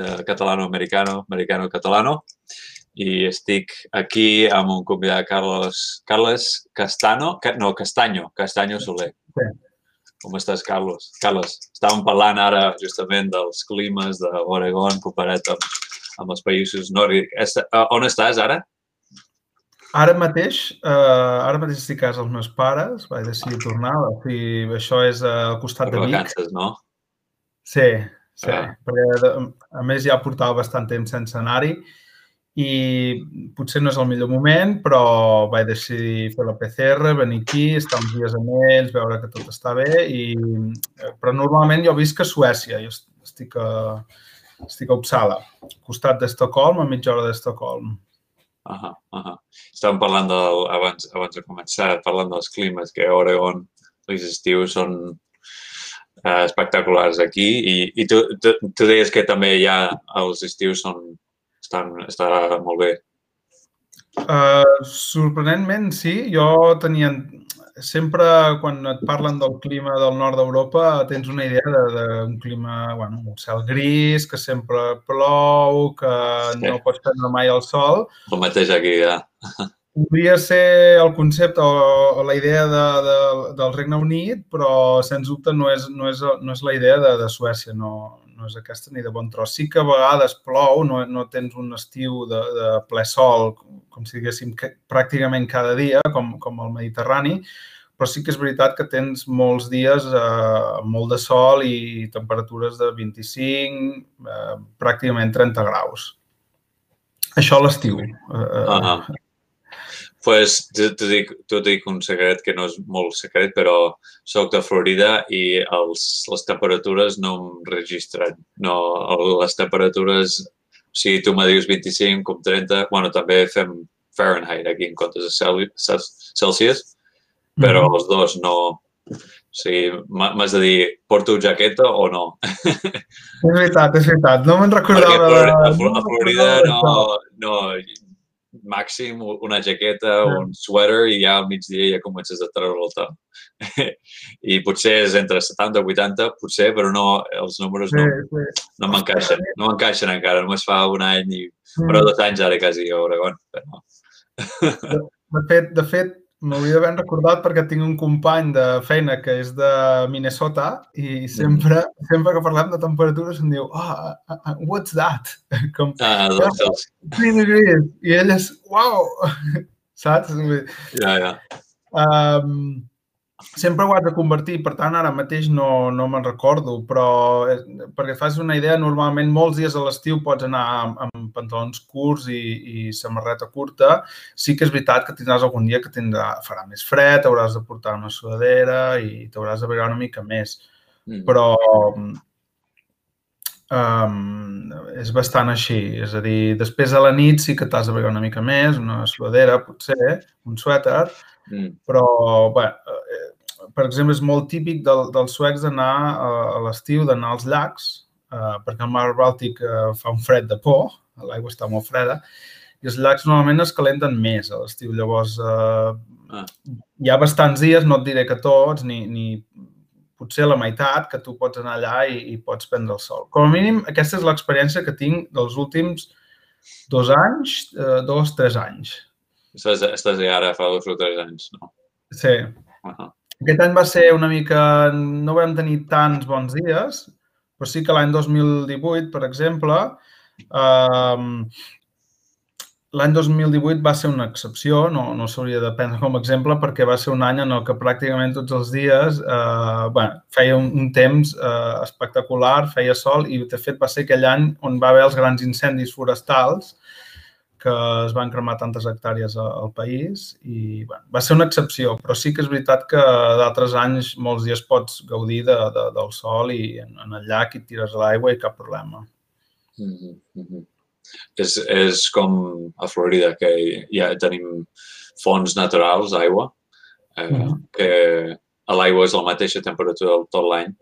eh, catalano-americano, americano-catalano, i estic aquí amb un convidat, Carlos, Carles Castano, no, Castanyo, Castanyo Soler. Com estàs, Carlos? Carlos, estàvem parlant ara justament dels climes d'Oregon comparat amb, amb els països nòrdics. Uh, on estàs ara? Ara mateix, uh, ara mateix estic a casa dels meus pares, vaig decidir tornar, fi, això és al costat de Vic. vacances, no? Sí, sí, ah. perquè a més ja portava bastant temps sense anar-hi i potser no és el millor moment, però vaig decidir fer la PCR, venir aquí, estar uns dies amb ells, veure que tot està bé. I... Però normalment jo visc a Suècia, jo estic a, estic a Uppsala, al costat d'Estocolm, a mitja hora d'Estocolm. Uh -huh, uh -huh. Estàvem parlant del, abans, abans de començar, parlant dels climes, que a Oregon els estius són uh, espectaculars aquí i, i tu, tu, tu deies que també ja els estius són estan, està molt bé. Uh, sorprenentment, sí. Jo tenia... Sempre, quan et parlen del clima del nord d'Europa, tens una idea d'un clima, bueno, un cel gris, que sempre plou, que sí. no pots prendre mai el sol. El mateix aquí, ja. Podria ser el concepte o, la idea de, de, del Regne Unit, però, sens dubte, no és, no és, no és la idea de, de Suècia. No, no és aquesta ni de bon tros. Sí que a vegades plou, no, no tens un estiu de, de ple sol, com si diguéssim, que, pràcticament cada dia, com, com el Mediterrani, però sí que és veritat que tens molts dies eh, molt de sol i temperatures de 25, eh, pràcticament 30 graus. Això a l'estiu. Uh -huh pues, t'ho dic, dic un secret que no és molt secret, però sóc de Florida i els, les temperatures no em registren. No, les temperatures, si tu me dius 25 com 30, bueno, també fem Fahrenheit aquí en comptes de Celsius, però mm -hmm. els dos no... O sigui, m'has de dir, porto jaqueta o no? És veritat, és veritat. No me'n recordava. Perquè a Florida no, no, màxim una jaqueta, o un sweater i ja al migdia ja comences a treure el top. I potser és entre 70 i 80, potser, però no, els números no, no m'encaixen. No m'encaixen encara, només fa un any i... Però dos anys ara quasi a Oregon. Però... De fet, de fet, M'hauria d'haver recordat perquè tinc un company de feina que és de Minnesota i sempre, sempre que parlem de temperatures em diu oh, uh, uh, what's that? Com, ah, doncs, 3 degrees. I ell és, wow! Saps? Ja, ja. Um, sempre ho has de convertir, per tant, ara mateix no, no me'n recordo, però eh, perquè fas una idea, normalment molts dies a l'estiu pots anar amb, amb pantalons curts i, i samarreta curta. Sí que és veritat que tindràs algun dia que tindrà, farà més fred, hauràs de portar una sudadera i t'hauràs de veure una mica més. Mm. Però um, és bastant així. És a dir, després a la nit sí que t'has de veure una mica més, una sudadera, potser, un suèter, mm. però, bé, per exemple, és molt típic del, dels suecs d'anar a l'estiu, d'anar als llacs, eh, perquè el mar Bàltic eh, fa un fred de por, l'aigua està molt freda, i els llacs normalment es calenten més a l'estiu. Llavors, eh, ah. hi ha bastants dies, no et diré que tots, ni, ni potser la meitat, que tu pots anar allà i, i pots prendre el sol. Com a mínim, aquesta és l'experiència que tinc dels últims dos anys, eh, dos, tres anys. Estàs, estàs ara fa dos o tres anys, no? Sí. Uh -huh. Aquest any va ser una mica... No vam tenir tants bons dies, però sí que l'any 2018, per exemple, eh, l'any 2018 va ser una excepció, no, no s'hauria de prendre com a exemple perquè va ser un any en el que pràcticament tots els dies eh, bueno, feia un, un temps eh, espectacular, feia sol i de fet va ser aquell any on va haver els grans incendis forestals que es van cremar tantes hectàrees al país i bueno, va ser una excepció, però sí que és veritat que d'altres anys molts dies pots gaudir de, de, del sol i en, en el llac i tires a l'aigua i cap problema. Mm -hmm. és, és com a Florida, que ja tenim fonts naturals d'aigua, eh, mm -hmm. que l'aigua és la mateixa temperatura tot l'any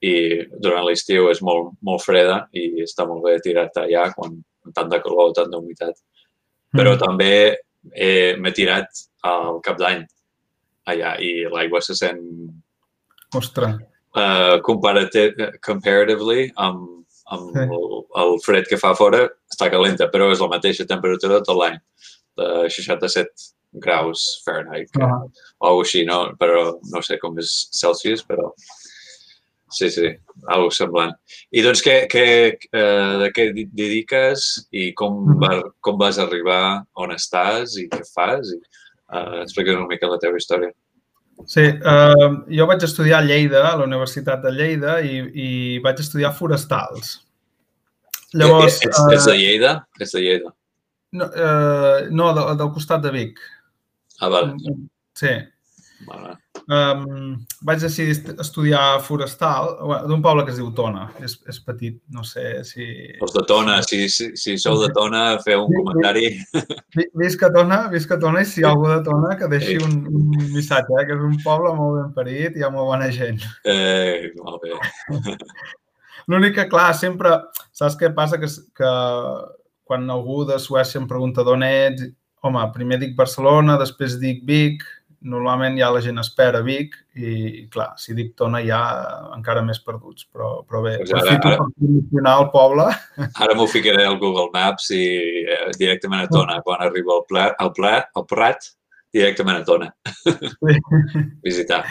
i durant l'estiu és molt, molt freda i està molt bé tirar-te allà quan tant de calor o tant d'humitat però mm. també eh, m'he tirat al cap d'any allà i l'aigua se sent... Ostres. Uh, comparative, comparatively amb, amb sí. el, el fred que fa fora està calenta, però és la mateixa temperatura tot l'any, de 67 graus Fahrenheit, que, uh -huh. o així, no? però no sé com és Celsius, però sí, sí, algo semblant. I doncs què, què, eh, de què dediques i com, va, com vas arribar on estàs i què fas? I, eh, explica't una mica la teva història. Sí, eh, jo vaig estudiar a Lleida, a la Universitat de Lleida, i, i vaig estudiar forestals. Llavors... Ets, ets de eh, Lleida? Ets de Lleida? No, eh, no del, del costat de Vic. Ah, val. Sí. Vale. Um, vaig decidir estudiar forestal d'un poble que es diu Tona. És, és petit, no sé si... Els de Tona, si, si, si sou de Tona, feu un comentari. Visca Tona, visca Tona, i si hi ha algú de Tona que deixi un, un missatge, eh? que és un poble molt ben parit i hi ha molt bona gent. Eh, molt bé. L'únic que, clar, sempre... Saps què passa? Que, que quan algú de Suècia em pregunta d'on ets, home, primer dic Barcelona, després dic Vic, normalment ja la gent espera Vic i, clar, si dic Tona ja encara més perduts, però, però bé, pues ara, ara, promocionar el poble. Ara m'ho ficaré al Google Maps i eh, directament a Tona, quan arribo al, pla, al, pla, al Prat, directament a Tona. Sí. visitar.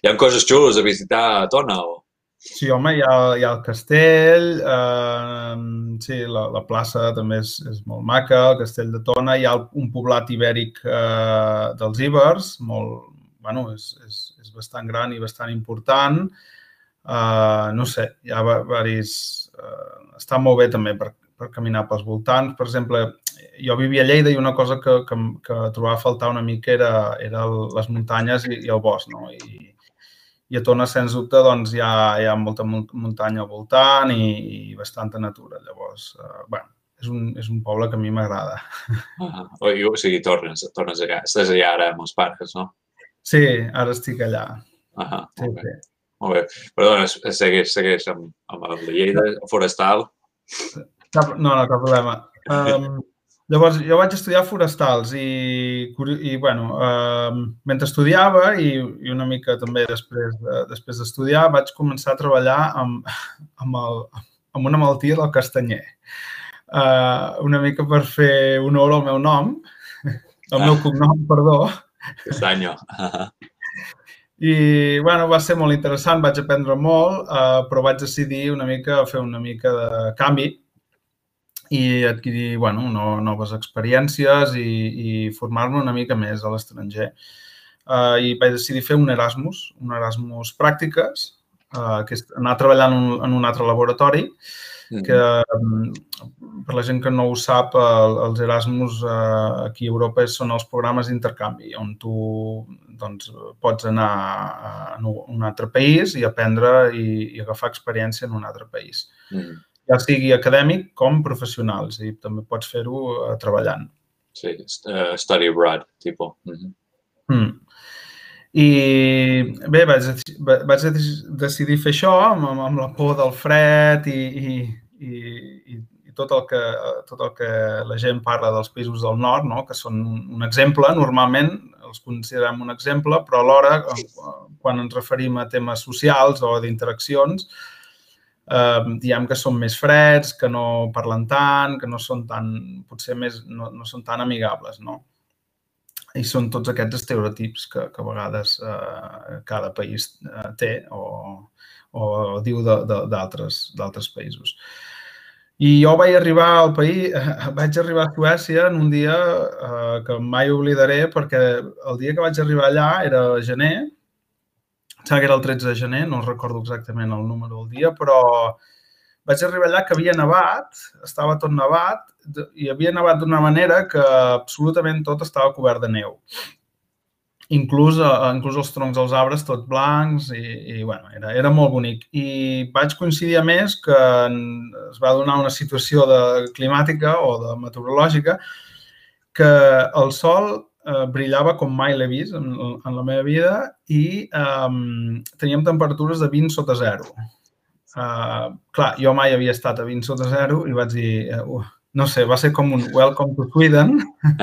Hi ha coses xules a visitar a Tona o...? Sí, home, hi ha, hi ha el castell, eh, sí, la, la plaça també és, és molt maca, el castell de Tona, hi ha un poblat ibèric eh, dels Ibers, molt, bueno, és, és, és bastant gran i bastant important. Eh, no sé, hi ha varis... Eh, està molt bé també per, per caminar pels voltants. Per exemple, jo vivia a Lleida i una cosa que, que, que trobava a faltar una mica era, era les muntanyes i, i el bosc, no? I, i a Tona, sens dubte, doncs, hi ha, hi ha molta muntanya al voltant i, i bastanta natura. Llavors, eh, bueno, és un, és un poble que a mi m'agrada. Ah, o sigui, tornes, tornes allà. Estàs allà ara amb els pares, no? Sí, ara estic allà. Ah, sí, molt bé. Sí. Molt bé. Perdona, segueix, segueix amb, amb el Lleida, forestal. Cap, no, no, cap problema. Um, Llavors, jo vaig estudiar forestals i, i bueno, eh, mentre estudiava i, i una mica també després de, després d'estudiar vaig començar a treballar amb, amb, el, amb una malaltia del castanyer. Eh, una mica per fer honor al meu nom, al meu cognom, perdó. Castanyo. I, bueno, va ser molt interessant, vaig aprendre molt, eh, però vaig decidir una mica fer una mica de canvi i adquirir bueno, no, noves experiències i, i formar-me una mica més a l'estranger. Uh, I vaig decidir fer un Erasmus, un Erasmus pràctiques, uh, que és anar treballant en un, en un altre laboratori, que um, per la gent que no ho sap, el, els Erasmus uh, aquí a Europa són els programes d'intercanvi, on tu doncs, pots anar a un altre país i aprendre i, i agafar experiència en un altre país. Mm ja sigui acadèmic com professional, és a dir, també pots fer-ho uh, treballant. Sí, uh, study abroad, tipus. Mm -hmm. mm. I bé, vaig, vaig decidir fer això amb, amb la por del fred i, i, i, i tot, el que, tot el que la gent parla dels països del nord, no? que són un exemple, normalment els considerem un exemple, però alhora, quan ens referim a temes socials o d'interaccions, eh, diem que són més freds, que no parlen tant, que no són tan, potser més, no, no són tan amigables, no? I són tots aquests estereotips que, que a vegades eh, cada país eh, té o, o diu d'altres països. I jo vaig arribar al país, vaig arribar a Suècia en un dia eh, que mai oblidaré perquè el dia que vaig arribar allà era gener sembla que era el 13 de gener, no recordo exactament el número del dia, però vaig arribar allà que havia nevat, estava tot nevat, i havia nevat d'una manera que absolutament tot estava cobert de neu. Inclús, eh, inclús els troncs dels arbres tots blancs i, i bueno, era, era molt bonic. I vaig coincidir a més que es va donar una situació de climàtica o de meteorològica que el sol eh, brillava com mai l'he vist en, en la meva vida i eh, teníem temperatures de 20 sota zero. Uh, clar, jo mai havia estat a 20 sota zero i vaig dir, uh, no sé, va ser com un welcome to Sweden.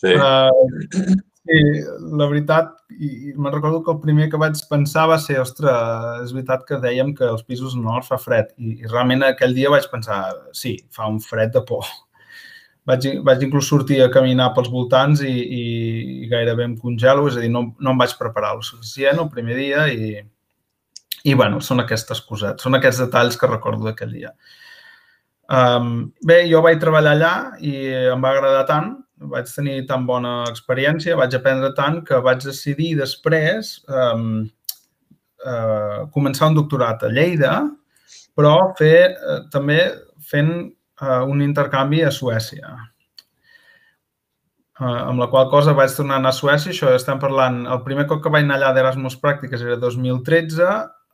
sí. Uh, Sí, la veritat, i me'n recordo que el primer que vaig pensar va ser, ostres, és veritat que dèiem que els pisos nord fa fred i, i realment aquell dia vaig pensar, sí, fa un fred de por. Vaig, vaig inclús sortir a caminar pels voltants i, i, i gairebé em congelo, és a dir, no, no em vaig preparar el suficient el primer dia i, i bueno, són aquestes cosetes, són aquests detalls que recordo d'aquell dia. Um, bé, jo vaig treballar allà i em va agradar tant vaig tenir tan bona experiència, vaig aprendre tant que vaig decidir després um, uh, començar un doctorat a Lleida, però fer uh, també fent uh, un intercanvi a Suècia. Uh, amb la qual cosa vaig tornar a anar a Suècia, això estem parlant, el primer cop que vaig anar allà d'Erasmus Pràctiques era 2013,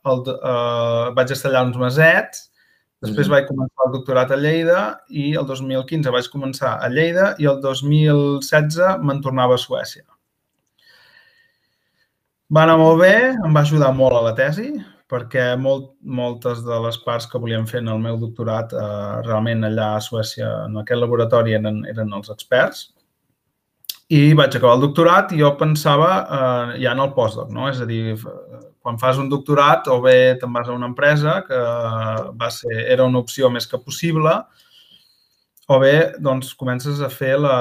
el, uh, vaig estar allà uns mesets, Després vaig començar el doctorat a Lleida i el 2015 vaig començar a Lleida i el 2016 me'n tornava a Suècia. Va anar molt bé, em va ajudar molt a la tesi, perquè molt, moltes de les parts que volíem fer en el meu doctorat eh, realment allà a Suècia, en aquest laboratori, eren, eren els experts. I vaig acabar el doctorat i jo pensava eh, ja en el postdoc, no? És a dir, quan fas un doctorat o bé te'n vas a una empresa que va ser, era una opció més que possible o bé doncs, comences a fer la,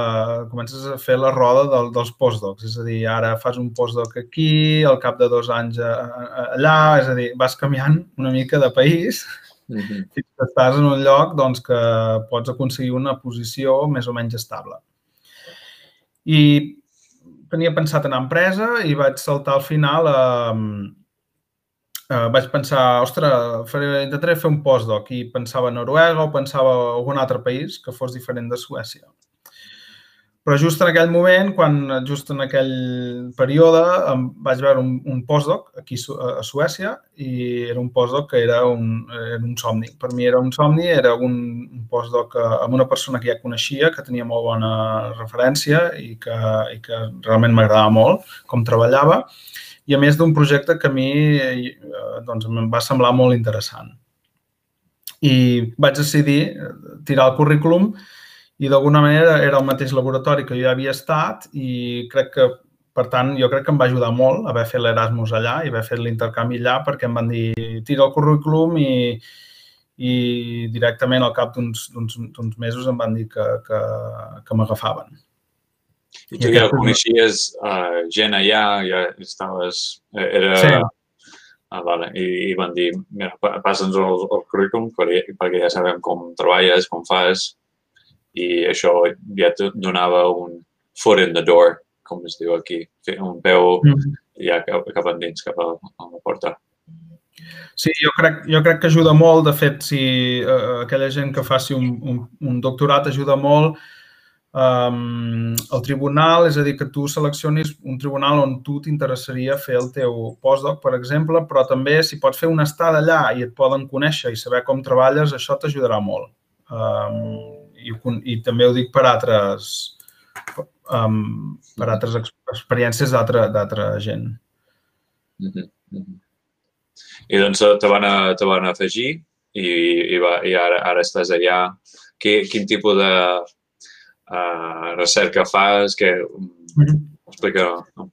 comences a fer la roda del, dels postdocs. És a dir, ara fas un postdoc aquí, al cap de dos anys allà, és a dir, vas canviant una mica de país mm -hmm. fins que estàs en un lloc doncs, que pots aconseguir una posició més o menys estable. I tenia pensat anar a empresa i vaig saltar al final a, eh, vaig pensar, ostres, faré, intentaré fer un postdoc i pensava a Noruega o pensava a algun altre país que fos diferent de Suècia. Però just en aquell moment, quan just en aquell període, em vaig veure un, un postdoc aquí a Suècia i era un postdoc que era un, era un somni. Per mi era un somni, era un, un postdoc eh, amb una persona que ja coneixia, que tenia molt bona referència i que, i que realment m'agradava molt com treballava i a més d'un projecte que a mi eh, doncs, em va semblar molt interessant. I vaig decidir eh, tirar el currículum i d'alguna manera era el mateix laboratori que jo havia estat i crec que, per tant, jo crec que em va ajudar molt haver fet l'Erasmus allà i haver fet l'intercanvi allà perquè em van dir tira el currículum i, i directament al cap d'uns mesos em van dir que, que, que m'agafaven. I tu ja coneixies uh, gent allà, ja estaves... Eh, era... Sí. Ah, vale. I, I van dir, mira, passa'ns el, el currículum perquè, perquè ja sabem com treballes, com fas, i això ja et donava un foot in the door, com es diu aquí, un peu mm. ja cap, cap endins, cap a, a la porta. Sí, jo crec, jo crec que ajuda molt. De fet, si uh, aquella gent que faci un, un, un doctorat ajuda molt um, el tribunal, és a dir, que tu seleccionis un tribunal on tu t'interessaria fer el teu postdoc, per exemple, però també si pots fer una estada allà i et poden conèixer i saber com treballes, això t'ajudarà molt. Um, i, I també ho dic per altres, um, per altres experiències d'altra gent. Mm -hmm. I doncs te van, a, te van afegir i, i, va, i ara, ara estàs allà. Quin, quin tipus de, uh, recerca fas, que mm -hmm. explica... No?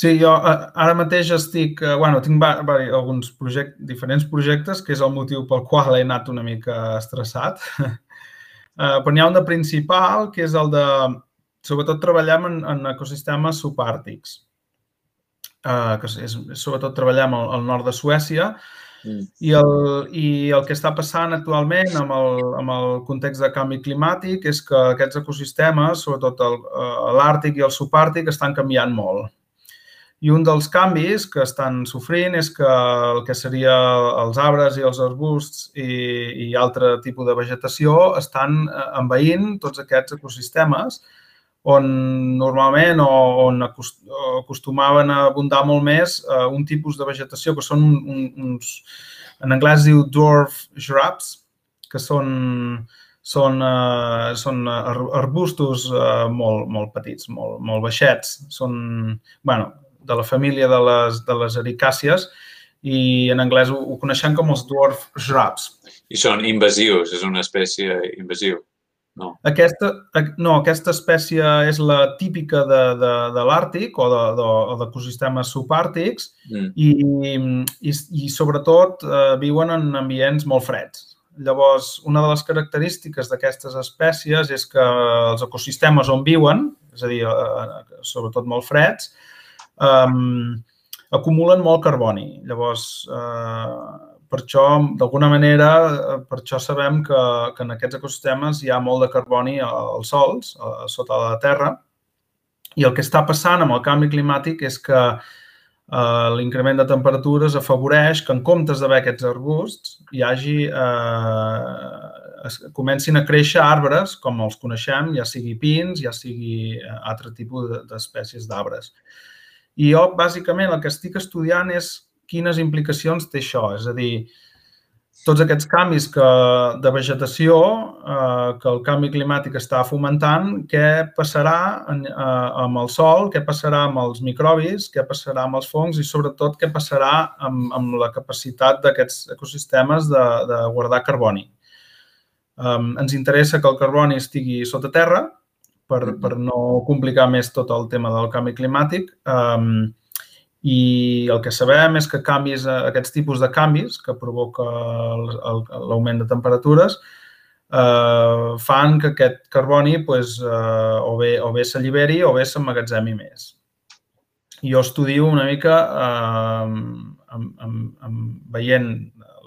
Sí, jo ara mateix estic, bueno, tinc alguns project, diferents projectes, que és el motiu pel qual he anat una mica estressat. però n'hi ha un de principal, que és el de, sobretot treballem en, en ecosistemes subàrtics, uh, que és, és sobretot treballem al, al nord de Suècia, Mm. I, el, I el que està passant actualment amb el, amb el context de canvi climàtic és que aquests ecosistemes, sobretot eh, l'àrtic i el subàrtic, estan canviant molt. I un dels canvis que estan sofrint és que el que seria els arbres i els arbusts i, i altre tipus de vegetació estan eh, envaint tots aquests ecosistemes on normalment o on acostumaven a abundar molt més eh, un tipus de vegetació que són un, un, uns, en anglès diu dwarf shrubs, que són, són, uh, són arbustos uh, molt, molt petits, molt, molt baixets. Són, bueno, de la família de les, de les ericàcies i en anglès ho, ho coneixem com els dwarf shrubs. I són invasius, és una espècie invasiu. No. Aquesta, no, aquesta espècie és la típica de, de, de l'Àrtic o d'ecosistemes de, subàrtics mm. i, i, i sobretot eh, viuen en ambients molt freds. Llavors, una de les característiques d'aquestes espècies és que els ecosistemes on viuen, és a dir, eh, sobretot molt freds, eh, acumulen molt carboni. Llavors, eh, per això, d'alguna manera, eh, per això sabem que, que en aquests ecosistemes hi ha molt de carboni als sols, a, sota la terra, i el que està passant amb el canvi climàtic és que eh, l'increment de temperatures afavoreix que en comptes d'haver aquests arbusts hi hagi, eh, es, comencin a créixer arbres com els coneixem, ja sigui pins, ja sigui eh, altre tipus d'espècies d'arbres. I jo, bàsicament, el que estic estudiant és quines implicacions té això. És a dir, tots aquests canvis que, de vegetació eh, que el canvi climàtic està fomentant, què passarà en, eh, amb el sol, què passarà amb els microbis, què passarà amb els fongs i, sobretot, què passarà amb, amb la capacitat d'aquests ecosistemes de, de guardar carboni. Um, ens interessa que el carboni estigui sota terra per, per no complicar més tot el tema del canvi climàtic. Um, i el que sabem és que canvis, eh, aquests tipus de canvis que provoca l'augment de temperatures eh, fan que aquest carboni pues, eh, o bé, o bé s'alliberi o bé s'emmagatzemi més. Jo estudio una mica eh, amb, amb, amb, veient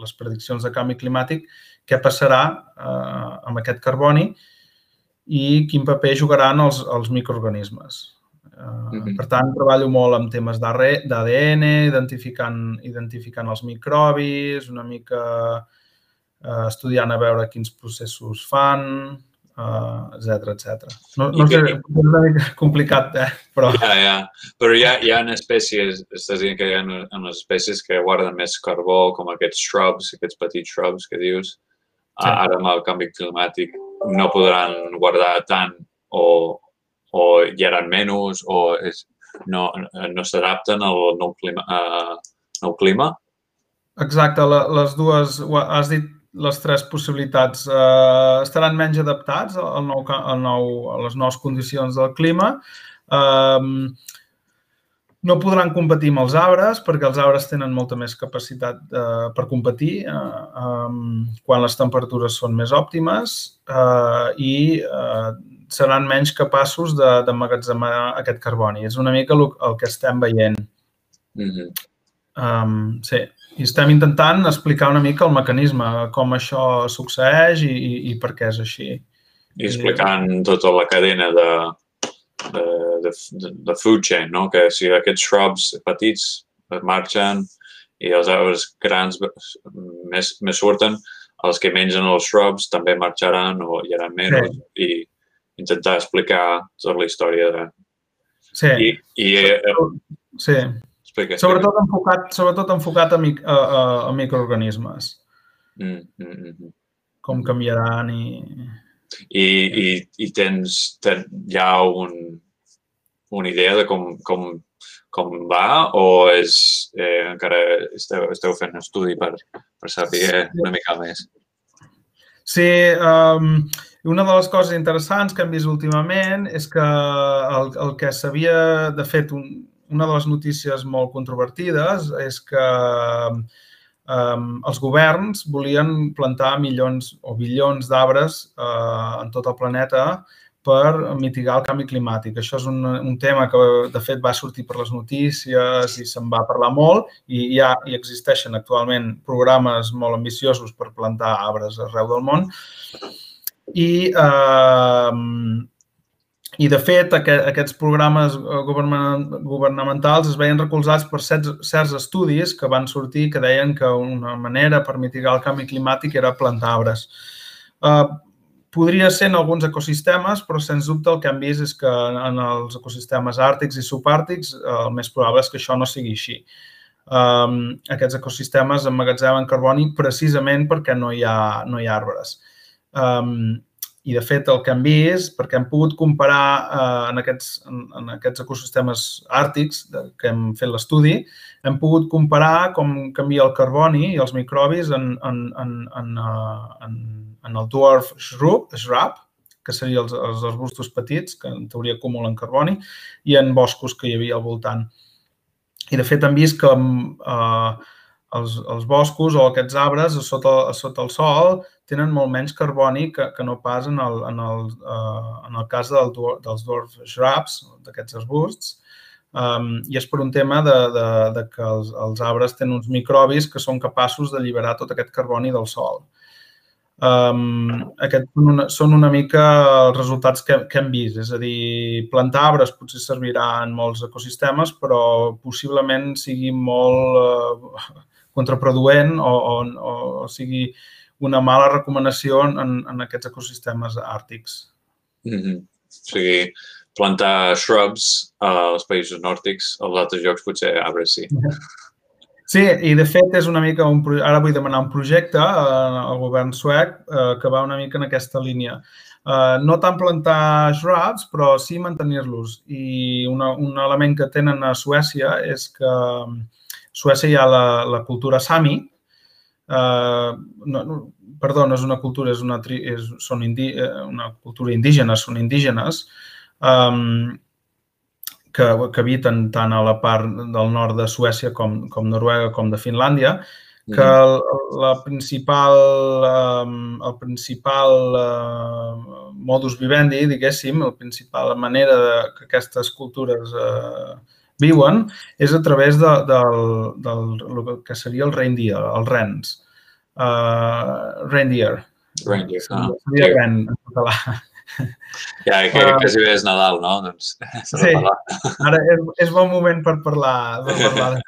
les prediccions de canvi climàtic què passarà eh, amb aquest carboni i quin paper jugaran els, els microorganismes. Uh, per tant, treballo molt amb temes d'ADN, identificant, identificant els microbis, una mica uh, estudiant a veure quins processos fan, etc uh, etc. No, no sé, és una mica complicat, eh? però... Ja, ja. Però hi ha, hi ha espècies, estàs dient que hi ha unes espècies que guarden més carbó, com aquests shrubs, aquests petits shrubs que dius. Sí. Ara amb el canvi climàtic no podran guardar tant o, o hi eren menys o és, no, no s'adapten al nou clima, uh, nou clima? Exacte, les dues, has dit les tres possibilitats. Uh, estaran menys adaptats al nou, al nou, a les noves condicions del clima. Um, no podran competir amb els arbres perquè els arbres tenen molta més capacitat uh, per competir uh, um, quan les temperatures són més òptimes uh, i uh, seran menys capaços d'emmagatzemar aquest carboni. És una mica el, el que estem veient. Mm -hmm. um, sí, i estem intentant explicar una mica el mecanisme, com això succeeix i, i, i per què és així. I explicant I... tota la cadena de, de, de, de food chain, no? que si aquests shrubs petits marxen i els arbres grans més, més surten, els que mengen els shrubs també marxaran o hi haurà menys sí. i intentar explicar tota la història de... Sí. I, i, eh, sí. Explica, sobretot enfocat, sobretot enfocat a, mic, a, a, a microorganismes. Mm, mm, mm. Com canviaran i... I, i, i tens, ten, hi ha un, una idea de com, com, com va o és, eh, encara esteu, esteu fent estudi per, per saber una mica més? Sí, um, una de les coses interessants que hem vist últimament és que el, el que s'havia, de fet, un, una de les notícies molt controvertides és que um, els governs volien plantar milions o bilions d'arbres uh, en tot el planeta per mitigar el canvi climàtic. Això és un, un tema que, de fet, va sortir per les notícies i se'n va parlar molt i ja hi existeixen actualment programes molt ambiciosos per plantar arbres arreu del món. I, eh, i de fet, aquests programes governamentals es veien recolzats per certs estudis que van sortir que deien que una manera per mitigar el canvi climàtic era plantar arbres. Eh, Podria ser en alguns ecosistemes, però sens dubte el que hem vist és que en els ecosistemes àrtics i subàrtics el més probable és que això no sigui així. Um, aquests ecosistemes emmagatzemen carboni precisament perquè no hi ha, no hi ha arbres. Um, I, de fet, el que hem vist, perquè hem pogut comparar uh, en, aquests, en, en aquests ecosistemes àrtics de, que hem fet l'estudi, hem pogut comparar com canvia el carboni i els microbis en, en, en, en, uh, en en el dwarf shrub, shrub que serien els, els arbustos petits, que en teoria acumulen carboni, i en boscos que hi havia al voltant. I, de fet, hem vist que eh, els, els boscos o aquests arbres a sota, a sota el sol tenen molt menys carboni que, que no pas en el, en el, uh, en el cas del, dels dwarf shrubs, d'aquests arbusts, Um, I és per un tema de, de, de que els, els arbres tenen uns microbis que són capaços d'alliberar tot aquest carboni del sol. Um, aquests són una, són una mica els resultats que, que hem vist. És a dir, plantar arbres potser servirà en molts ecosistemes, però possiblement sigui molt uh, contraproduent o, o, o, sigui una mala recomanació en, en aquests ecosistemes àrtics. Mm -hmm. O sigui, plantar shrubs als països nòrdics, als altres llocs potser arbres sí. Sí, i de fet és una mica un... Ara vull demanar un projecte eh, al govern suec eh, que va una mica en aquesta línia. Eh, no tant plantar shrubs, però sí mantenir-los. I una, un element que tenen a Suècia és que a Suècia hi ha la, la cultura Sami. Eh, no, no, perdó, no és una cultura, és una, és, són indi, eh, una cultura indígena, són indígenes um, que, que habiten tant a la part del nord de Suècia com, com Noruega com de Finlàndia, que el, la principal, um, el principal uh, modus vivendi, diguéssim, la principal manera de, que aquestes cultures uh, viuen és a través de, del, del, del que seria el reindeer, els rens. Uh, reindeer. Reindeer, ah. Seria ren en català. Ja, que uh, quasi bé és Nadal, no? Doncs, sí, ara és, és bon moment per parlar. Per parlar de...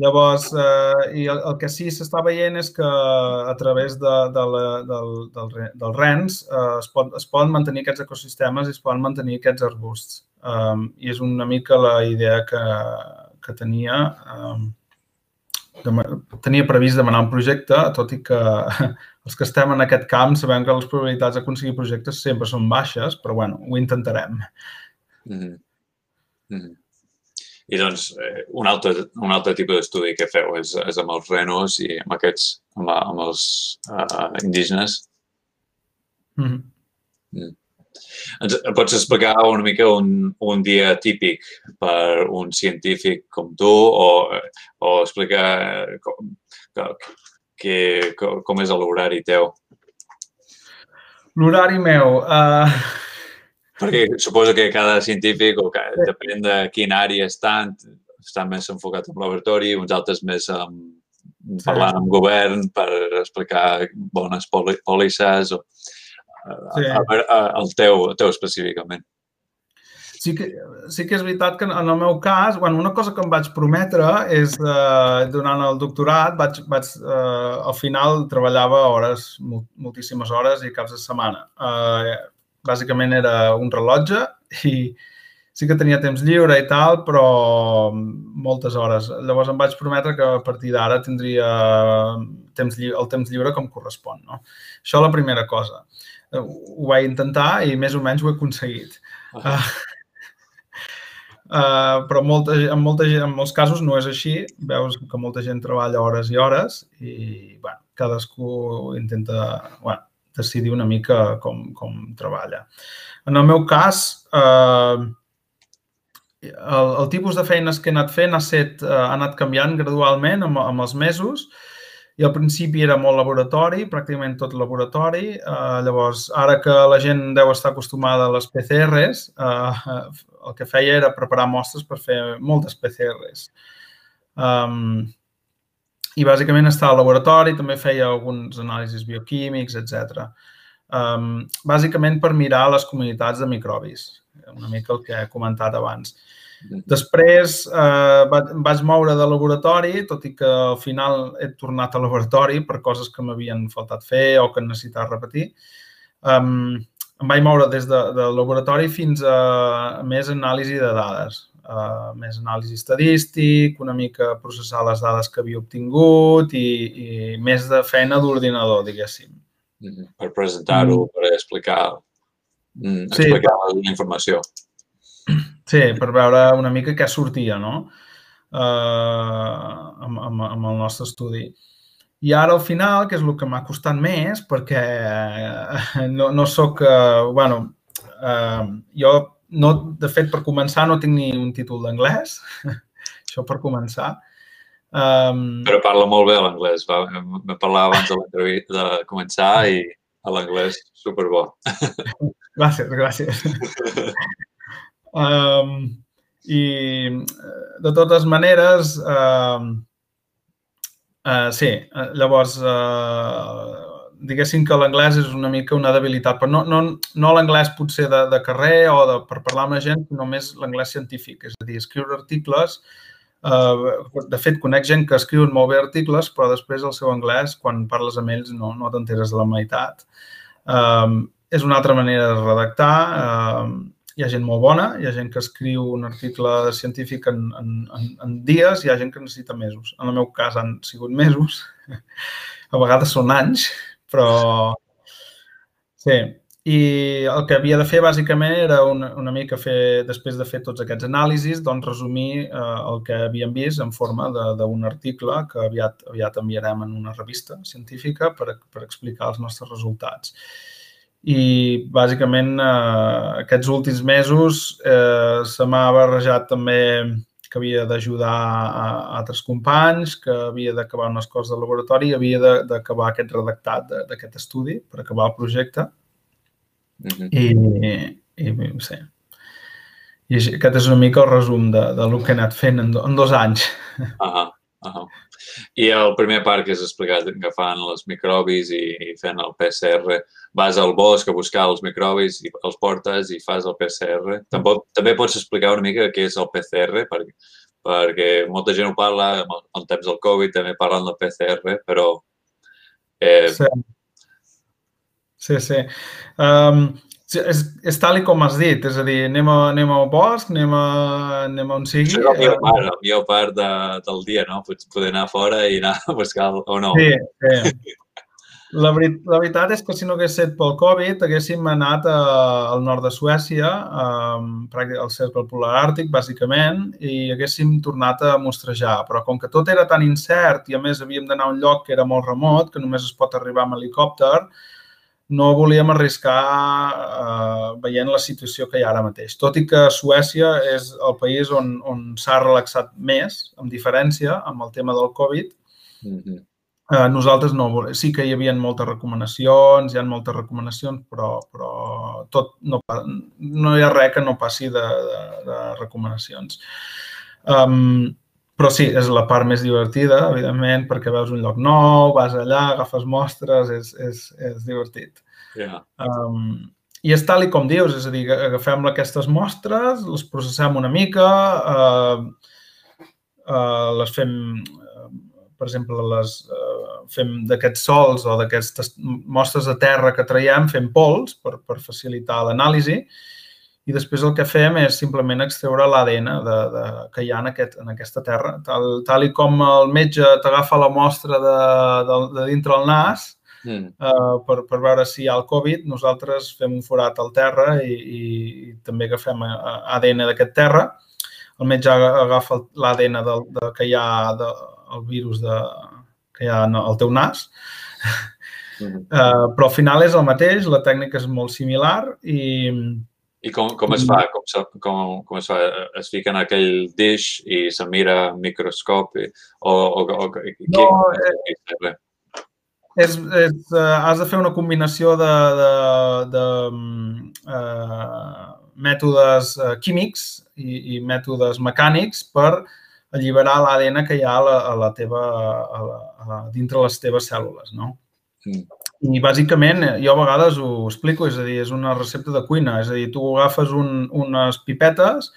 Llavors, eh, i el, el que sí s'està veient és que a través de, de la, del, del, del RENS eh, es, pot, es poden mantenir aquests ecosistemes i es poden mantenir aquests arbusts. Um, I és una mica la idea que, que tenia. Um, de, tenia previst demanar un projecte, tot i que els que estem en aquest camp sabem que les probabilitats d'aconseguir projectes sempre són baixes, però bueno, ho intentarem. Mm -hmm. Mm -hmm. I doncs, eh, un, altre, un altre tipus d'estudi que feu és, és amb els renos i amb aquests, amb, amb els uh, indígenes. Mm -hmm. mm. Ens pots explicar una mica un, un dia típic per un científic com tu o, o explicar com, que, com és l'horari teu? L'horari meu... Uh... Perquè suposo que cada científic, o que, depèn de quina àrea estan, estan més enfocats en laboratori, uns altres més um, parlant amb govern per explicar bones pòlisses o uh, sí. a, a, a, el teu, el teu específicament sí que, sí que és veritat que en el meu cas, bueno, una cosa que em vaig prometre és, eh, durant el doctorat, vaig, vaig, eh, al final treballava hores, moltíssimes hores i caps de setmana. Eh, bàsicament era un rellotge i sí que tenia temps lliure i tal, però moltes hores. Llavors em vaig prometre que a partir d'ara tindria temps, el temps lliure com correspon. No? Això la primera cosa. Ho vaig intentar i més o menys ho he aconseguit. Uh -huh. uh, Uh, però molta, en, molta, en molts casos no és així. Veus que molta gent treballa hores i hores i bueno, cadascú intenta bueno, decidir una mica com, com treballa. En el meu cas, uh, el, el tipus de feines que he anat fent ha, set, uh, ha anat canviant gradualment amb, amb els mesos i al principi era molt laboratori, pràcticament tot laboratori. Uh, llavors, ara que la gent deu estar acostumada a les PCRs, uh, el que feia era preparar mostres per fer moltes PCRs. Um, I bàsicament estava al laboratori, també feia alguns anàlisis bioquímics, etc. Um, bàsicament per mirar les comunitats de microbis, una mica el que he comentat abans. Després eh, vaig moure de laboratori, tot i que al final he tornat al laboratori per coses que m'havien faltat fer o que necessitava repetir. Um, em vaig moure des de, del laboratori fins a més anàlisi de dades, uh, més anàlisi estadístic, una mica processar les dades que havia obtingut i, i més de feina d'ordinador, diguéssim. Mm-hmm. Per presentar-ho, mm. per explicar, mm, explicar sí. la informació. Sí, per veure una mica què sortia, no? Uh, amb, amb, amb el nostre estudi. I ara al final, que és el que m'ha costat més, perquè eh, no, no sóc... Eh, bueno, eh, jo, no, de fet, per començar, no tinc ni un títol d'anglès. Això per començar. Um... Però parla molt bé l'anglès. Vam parlar abans de, de començar i l'anglès superbo. gràcies, gràcies. um, I de totes maneres, uh, Uh, sí, uh, llavors, uh, diguéssim que l'anglès és una mica una debilitat, però no, no, no l'anglès potser de, de carrer o de, per parlar amb la gent, només l'anglès científic, és a dir, escriure articles. Uh, de fet, conec gent que escriuen molt bé articles, però després el seu anglès, quan parles amb ells, no, no t'enteres de la meitat. Uh, és una altra manera de redactar. Uh, hi ha gent molt bona, hi ha gent que escriu un article científic en, en, en, dies, hi ha gent que necessita mesos. En el meu cas han sigut mesos, a vegades són anys, però sí. I el que havia de fer bàsicament era una, una mica fer, després de fer tots aquests anàlisis, doncs resumir eh, el que havíem vist en forma d'un article que aviat, aviat enviarem en una revista científica per, per explicar els nostres resultats i bàsicament eh, aquests últims mesos eh, se m'ha barrejat també que havia d'ajudar a, altres companys, que havia d'acabar unes coses de laboratori i havia d'acabar aquest redactat d'aquest estudi per acabar el projecte. Mm -hmm. I, i sí. I aquest és una mica el resum de, de del que he anat fent en, do, en dos anys. Uh -huh. Uh -huh. I el primer part que has explicat, agafant els microbis i, fent el PCR, vas al bosc a buscar els microbis i els portes i fas el PCR. També, també pots explicar una mica què és el PCR, perquè, perquè molta gent ho parla, en temps del Covid també parlen del PCR, però... Eh... Sí, sí. sí. Um, és, és tal com has dit, és a dir, anem, a, anem al bosc, anem, a, anem on sigui. Això és la millor part, la millor part de, del dia, no? Pots poder anar fora i anar a buscar o no. Sí, sí. La, veri la veritat és que si no hagués estat pel Covid, haguéssim anat a, al nord de Suècia, um, al cercle polar àrtic, bàsicament, i haguéssim tornat a mostrejar. Però com que tot era tan incert i, a més, havíem d'anar a un lloc que era molt remot, que només es pot arribar amb helicòpter, no volíem arriscar eh, veient la situació que hi ha ara mateix. Tot i que Suècia és el país on, on s'ha relaxat més, amb diferència, amb el tema del Covid, mm -hmm. eh, nosaltres no volem. Sí que hi havia moltes recomanacions, hi ha moltes recomanacions, però, però tot no, no hi ha res que no passi de, de, de recomanacions. Um, però sí, és la part més divertida, evidentment, perquè veus un lloc nou, vas allà, agafes mostres, és, és, és divertit. Yeah. Um, I és tal i com dius, és a dir, agafem aquestes mostres, les processem una mica, uh, uh, les fem, uh, per exemple, les uh, fem d'aquests sols o d'aquestes mostres de terra que traiem, fem pols per, per facilitar l'anàlisi i després el que fem és simplement extreure l'ADN de, de, que hi ha en, aquest, en aquesta terra. Tal, tal i com el metge t'agafa la mostra de, de, de dintre el nas mm. uh, per, per veure si hi ha el Covid, nosaltres fem un forat al terra i, i, i també agafem ADN d'aquest terra. El metge agafa l'ADN de, de, que hi ha de, el virus de, que hi ha al teu nas. Mm. Uh, però al final és el mateix, la tècnica és molt similar i, i com, com es fa? Com, com, com es fa? Es fica en aquell dish i se mira microscopi? O, o, o, no, eh, és, és, uh, has de fer una combinació de, de, de uh, mètodes uh, químics i, i mètodes mecànics per alliberar l'ADN que hi ha a la, a la teva, a la, a, dintre les teves cèl·lules, no? Mm. I bàsicament, jo a vegades ho explico, és a dir, és una recepta de cuina, és a dir, tu agafes un, unes pipetes,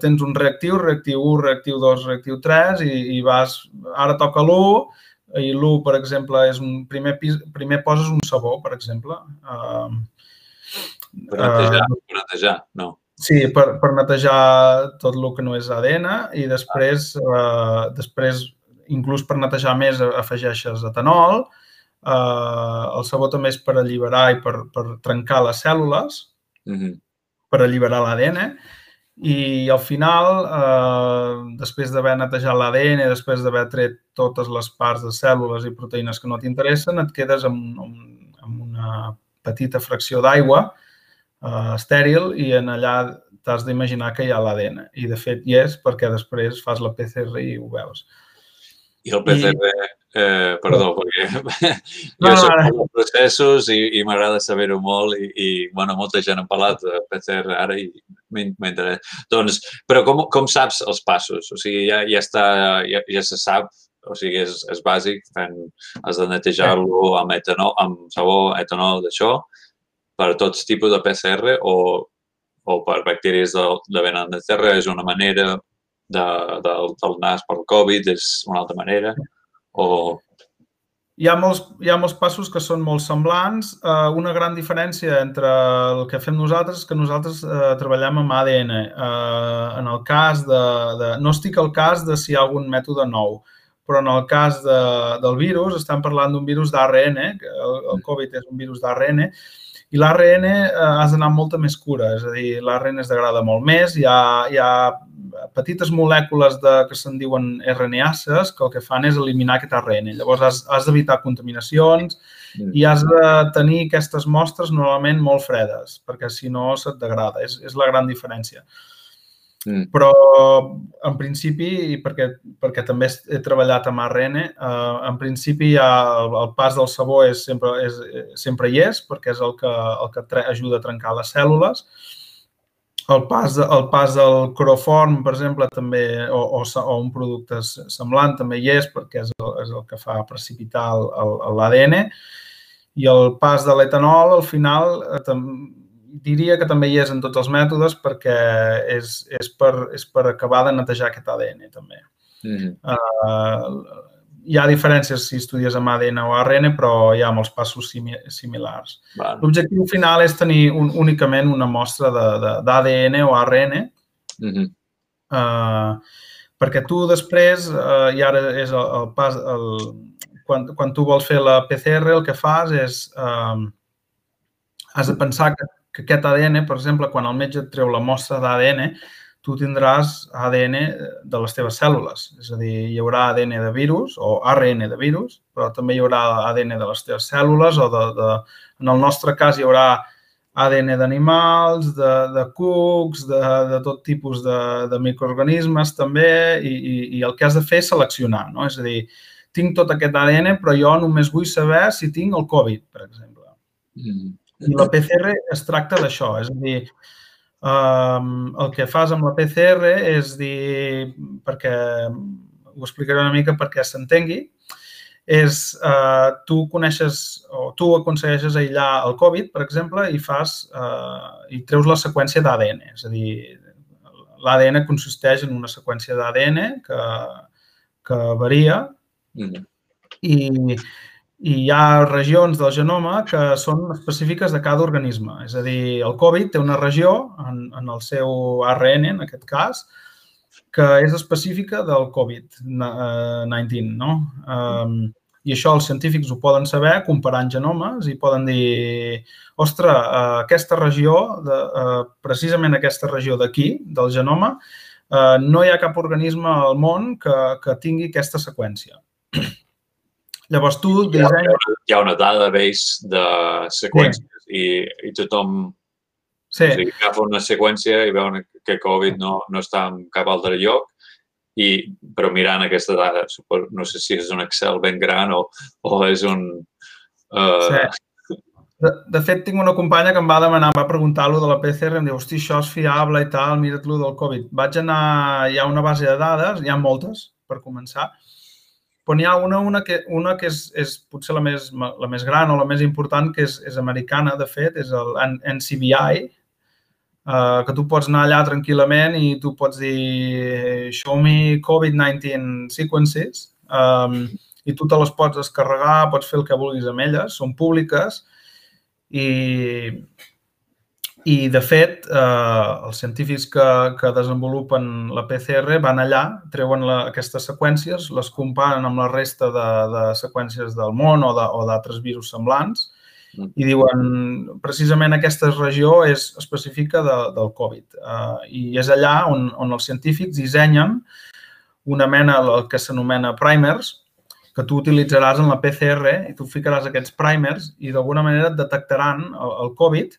tens un reactiu, reactiu 1, reactiu 2, reactiu 3 i, i vas, ara toca l'1 i l'1, per exemple, és un primer, pis, primer poses un sabó, per exemple. Uh, per netejar, uh, per netejar, no. Sí, per, per netejar tot el que no és ADN i després, uh, després inclús per netejar més afegeixes etanol, Eh, el sabó també és per alliberar i per, per trencar les cèl·lules, mm -hmm. per alliberar l'ADN, i al final, eh, després d'haver netejat l'ADN, després d'haver tret totes les parts de cèl·lules i proteïnes que no t'interessen, et quedes amb, amb, amb una petita fracció d'aigua eh, estèril i en allà t'has d'imaginar que hi ha l'ADN. I, de fet, hi és perquè després fas la PCR i ho veus. I el PCR, I... eh, perdó, perquè jo no, soc no, no. processos i, i m'agrada saber-ho molt i, i, bueno, molta gent ha parlat de PCR ara i m'interessa. Doncs, però com, com saps els passos? O sigui, ja, ja està, ja, ja se sap o sigui, és, és bàsic, fent, has de netejar-lo amb etanol, amb sabó, etanol, d'això, per tots tipus de PCR o, o per bacteris de, de venen de terra és una manera, de, de, del nas per Covid és una altra manera, o... Hi ha, molts, hi ha molts passos que són molt semblants. Uh, una gran diferència entre el que fem nosaltres és que nosaltres uh, treballem amb ADN. Uh, en el cas de, de... No estic al cas de si hi ha algun mètode nou, però en el cas de, del virus, estem parlant d'un virus d'ARN, que el, el Covid és un virus d'ARN, i l'ARN eh, has d'anar amb molta més cura, és a dir, l'ARN es degrada molt més, hi ha, hi ha petites molècules de, que se'n diuen RNAses que el que fan és eliminar aquest ARN. Llavors has, has d'evitar contaminacions mm. i has de tenir aquestes mostres normalment molt fredes, perquè si no se't degrada. És, és la gran diferència. Mm. Però, en principi, i perquè, perquè també he treballat amb ARN, eh, en principi ja el, el pas del sabó és sempre, és, sempre hi és, perquè és el que, el que ajuda a trencar les cèl·lules. El pas, el pas del cloroform, per exemple, també, o, o, o un producte semblant també hi és, perquè és el, és el que fa precipitar l'ADN. I el pas de l'etanol, al final, eh, diria que també hi és en tots els mètodes perquè és, és, per, és per acabar de netejar aquest ADN també. Mm -hmm. uh, hi ha diferències si estudies amb ADN o ARN, però hi ha molts passos simi similars. L'objectiu final és tenir un, únicament una mostra d'ADN o ARN mm -hmm. uh, perquè tu després, uh, i ara és el, el pas, el, quan, quan tu vols fer la PCR, el que fas és uh, has de pensar que que aquest ADN, per exemple, quan el metge et treu la mostra d'ADN, tu tindràs ADN de les teves cèl·lules. És a dir, hi haurà ADN de virus o ARN de virus, però també hi haurà ADN de les teves cèl·lules o de, de en el nostre cas hi haurà ADN d'animals, de, de cucs, de, de tot tipus de, de microorganismes també i, i, i el que has de fer és seleccionar, no? És a dir, tinc tot aquest ADN, però jo només vull saber si tinc el Covid, per exemple. Mm. I la PCR es tracta d'això, és a dir, um, el que fas amb la PCR és dir, perquè ho explicaré una mica perquè s'entengui, és uh, tu coneixes o tu aconsegueixes aïllar el Covid, per exemple, i fas uh, i treus la seqüència d'ADN. És a dir, l'ADN consisteix en una seqüència d'ADN que, que varia mm. i, i hi ha regions del genoma que són específiques de cada organisme. És a dir, el Covid té una regió en, en el seu ARN, en aquest cas, que és específica del Covid-19, no? Um, I això els científics ho poden saber comparant genomes i poden dir, ostres, uh, aquesta regió, de, uh, precisament aquesta regió d'aquí, del genoma, uh, no hi ha cap organisme al món que, que tingui aquesta seqüència. Llavors tu dissenya... Hi ha una database de seqüències sí. i, i tothom sí. o sigui, agafa una seqüència i veuen que Covid no, no està en cap altre lloc i, però mirant aquesta dada, no sé si és un Excel ben gran o, o és un... Uh... Sí. De, de fet, tinc una companya que em va demanar, em va preguntar-lo de la PCR, em diu, hosti, això és fiable i tal, mira't-lo del Covid. Vaig anar, hi ha una base de dades, hi ha moltes, per començar, però n'hi ha una, una que, una que és, és potser la més, la més gran o la més important, que és, és americana, de fet, és el NCBI, uh, que tu pots anar allà tranquil·lament i tu pots dir show me COVID-19 sequences um, i tu te les pots descarregar, pots fer el que vulguis amb elles, són públiques i, i, de fet, eh, els científics que, que desenvolupen la PCR van allà, treuen la, aquestes seqüències, les comparen amb la resta de, de seqüències del món o d'altres virus semblants Mm. I diuen, precisament aquesta regió és específica de, del Covid uh, i és allà on, on els científics dissenyen una mena, el que s'anomena primers, que tu utilitzaràs en la PCR i tu ficaràs aquests primers i d'alguna manera et detectaran el, el Covid i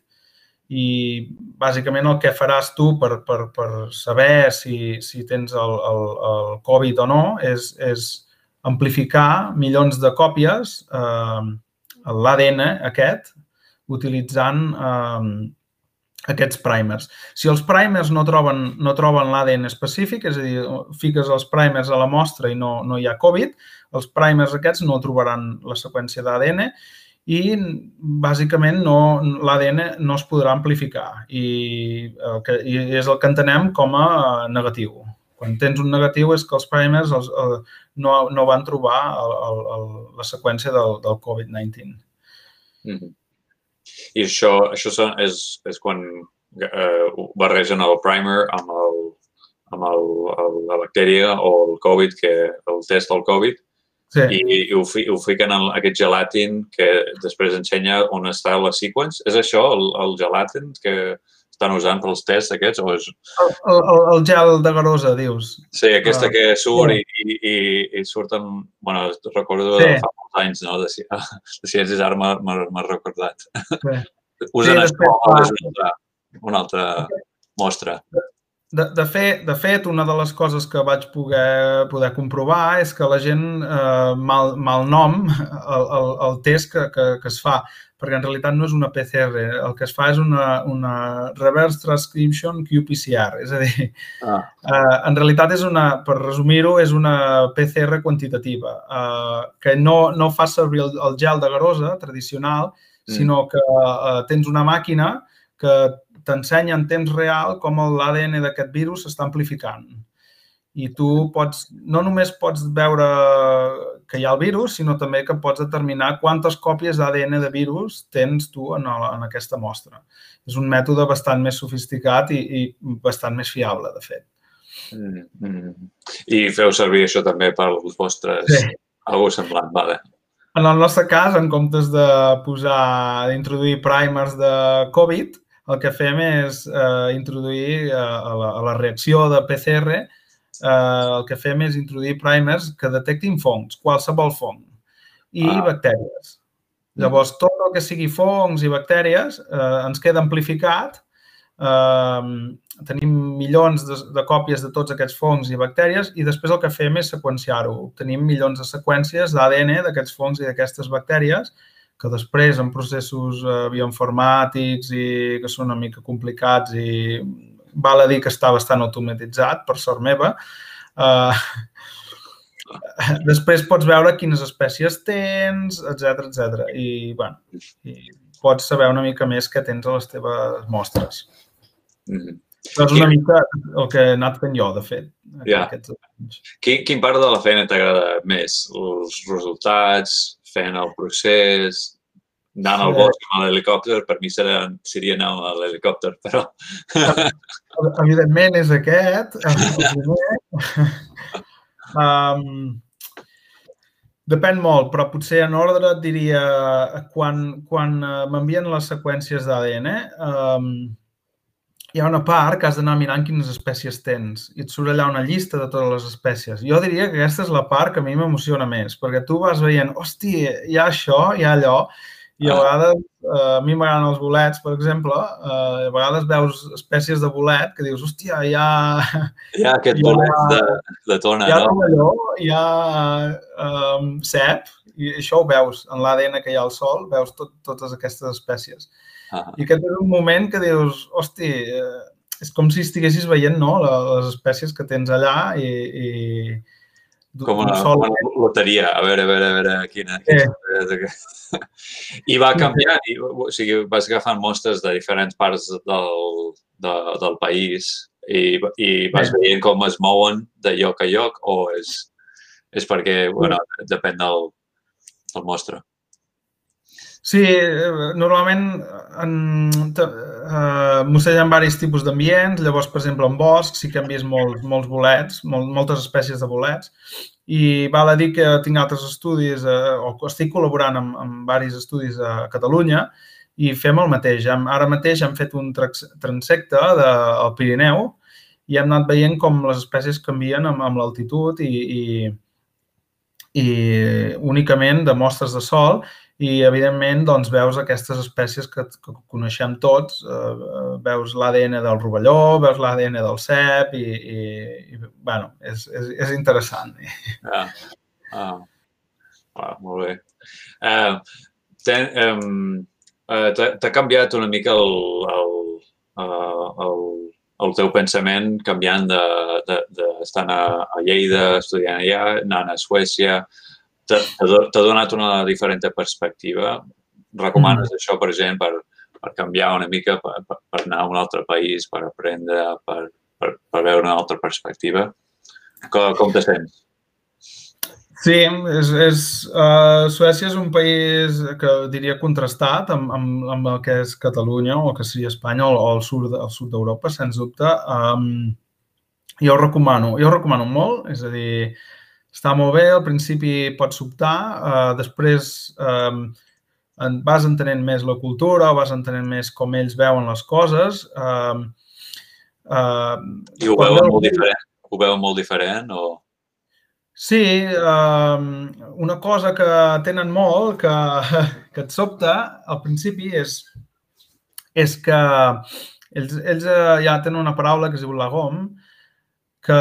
bàsicament el que faràs tu per, per, per saber si, si tens el, el, el Covid o no és, és amplificar milions de còpies eh, l'ADN aquest utilitzant eh, aquests primers. Si els primers no troben, no troben l'ADN específic, és a dir, fiques els primers a la mostra i no, no hi ha Covid, els primers aquests no trobaran la seqüència d'ADN i bàsicament no, l'ADN no es podrà amplificar i, el que, i és el que entenem com a negatiu. Quan tens un negatiu és que els primers els, el, no, no van trobar el, el, el, la seqüència del, del Covid-19. Mm -hmm. I això, això és, és quan eh, barregen el primer amb, el, amb el, el, la bactèria o el Covid, que el test del Covid, Sí. I, i ho, fi, ho fiquen en aquest gelatin que després ensenya on està la sequence. És això, el, el gelatin que estan usant pels tests aquests? O és... el, el, el gel de garosa, dius? Sí, aquesta ah, que surt sí. i, i, i surten... bueno, recordo sí. fa molts anys, no? De, de ciències ara m'ha recordat. Sí. Usen sí, això, és una altra, una altra mostra. De, de, fet, de fet, una de les coses que vaig poder, poder comprovar és que la gent eh, mal, mal nom el, el, el test que, que, que es fa, perquè en realitat no és una PCR, el que es fa és una, una reverse transcription qPCR, és a dir, ah. eh, en realitat és una, per resumir-ho, és una PCR quantitativa, eh, que no, no fa servir el, el gel de garosa tradicional, mm. sinó que eh, tens una màquina que t'ensenya en temps real com l'ADN d'aquest virus s'està amplificant. I tu pots, no només pots veure que hi ha el virus, sinó també que pots determinar quantes còpies d'ADN de virus tens tu en, el, en aquesta mostra. És un mètode bastant més sofisticat i, i bastant més fiable, de fet. Mm, mm. I feu servir això també per als vostres... Sí. Algú semblant, vale. En el nostre cas, en comptes de posar, d'introduir primers de Covid, el que fem és eh, introduir eh, a, la, a la reacció de PCR, eh, el que fem és introduir primers que detectin fongs, qualsevol fong, i ah. bactèries. Mm. Llavors, tot el que sigui fongs i bactèries eh, ens queda amplificat. Eh, tenim milions de, de còpies de tots aquests fongs i bactèries i després el que fem és seqüenciar-ho. Tenim milions de seqüències d'ADN d'aquests fongs i d'aquestes bactèries que després en processos eh, bioinformàtics i que són una mica complicats i val a dir que està bastant automatitzat, per sort meva, eh, després pots veure quines espècies tens, etc etc. I, bueno, i pots saber una mica més què tens a les teves mostres. Mm -hmm. És una quin... mica el que he anat fent jo, de fet. Ja. Quin, quin part de la feina t'agrada més? Els resultats, fent el procés, anant al bosc amb l'helicòpter, per mi seria, seria anar a l'helicòpter, però... Evidentment és aquest. Um, depèn molt, però potser en ordre et diria quan, quan eh, m'envien les seqüències d'ADN, um, hi ha una part que has d'anar mirant quines espècies tens i et surt allà una llista de totes les espècies. Jo diria que aquesta és la part que a mi m'emociona més, perquè tu vas veient, hosti, hi ha això, hi ha allò, i a ah. vegades, eh, a mi m'agraden els bolets, per exemple, eh, a vegades veus espècies de bolet que dius, hòstia, hi ha... Hi ha aquest hi ha, bolet de, de tona, hi ha no? Allò, hi ha um, cep, i això ho veus en l'ADN que hi ha al sol, veus tot, totes aquestes espècies. -huh. I aquest és un moment que dius, hosti, eh, és com si estiguessis veient no, les espècies que tens allà i... i com una, sol... com una loteria. A veure, a veure, a veure, quina... quina eh. I va canviar, i, o sigui, vas agafant mostres de diferents parts del, de, del país i, i vas sí. veient com es mouen de lloc a lloc o és, és perquè, bueno, depèn del, del mostre? Sí, eh, normalment en, uh, mossegen diversos tipus d'ambients, llavors, per exemple, en bosc sí que hem vist molts, molts bolets, molt, moltes espècies de bolets, i val a dir que tinc altres estudis, eh, o estic col·laborant amb, amb diversos estudis a Catalunya, i fem el mateix. Ara mateix hem fet un transecte del Pirineu i hem anat veient com les espècies canvien amb, amb l'altitud i, i, i únicament de mostres de sol i, evidentment, doncs, veus aquestes espècies que, que coneixem tots, eh, veus l'ADN del rovelló, veus l'ADN del cep i, i, i bueno, és, és, és interessant. Ah, ah. ah molt bé. Uh, ten, um, uh, T'ha canviat una mica el, el, uh, el, el teu pensament canviant d'estar de, de, a, a Lleida, estudiant allà, anant a Suècia, t'ha donat una diferent perspectiva. Recomanes mm. això, per gent, per, per canviar una mica, per, per, per anar a un altre país, per aprendre, per, per, per veure una altra perspectiva? Com, com te sents? Sí, és, és, uh, Suècia és un país que diria contrastat amb, amb, amb el que és Catalunya o que seria Espanya o, o el sud, el sud d'Europa, sens dubte. Um, jo ho recomano, jo ho recomano molt, és a dir, està molt bé, al principi pots sobtar, uh, després um, en, vas entenent més la cultura, vas entenent més com ells veuen les coses. Uh, uh, I ho veuen molt diferent? Ho veuen molt diferent o...? Sí, uh, una cosa que tenen molt, que, que et sobta al principi, és, és que ells, ells ja tenen una paraula que es diu lagom, que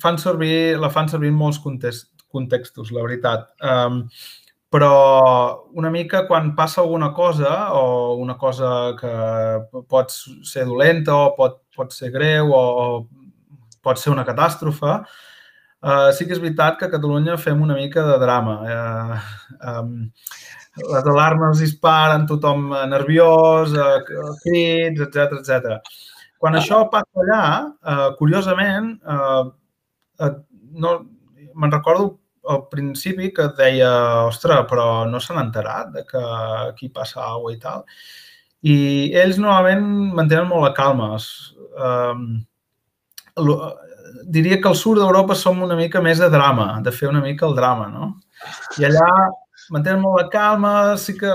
fan servir, la fan servir en molts context, contextos, la veritat. Um, però una mica quan passa alguna cosa o una cosa que pot ser dolenta o pot, pot ser greu o, o pot ser una catàstrofe, uh, sí que és veritat que a Catalunya fem una mica de drama. Uh, um, les alarmes disparen, tothom nerviós, uh, crits, etc etc. Quan ah. això passa allà, uh, curiosament, uh, uh, no, me'n recordo al principi que deia, ostres, però no s'han enterat de que aquí passa alguna i tal. I ells normalment mantenen molt la calma. Um, diria que al sud d'Europa som una mica més de drama, de fer una mica el drama, no? I allà mantenen molt la calma, sí que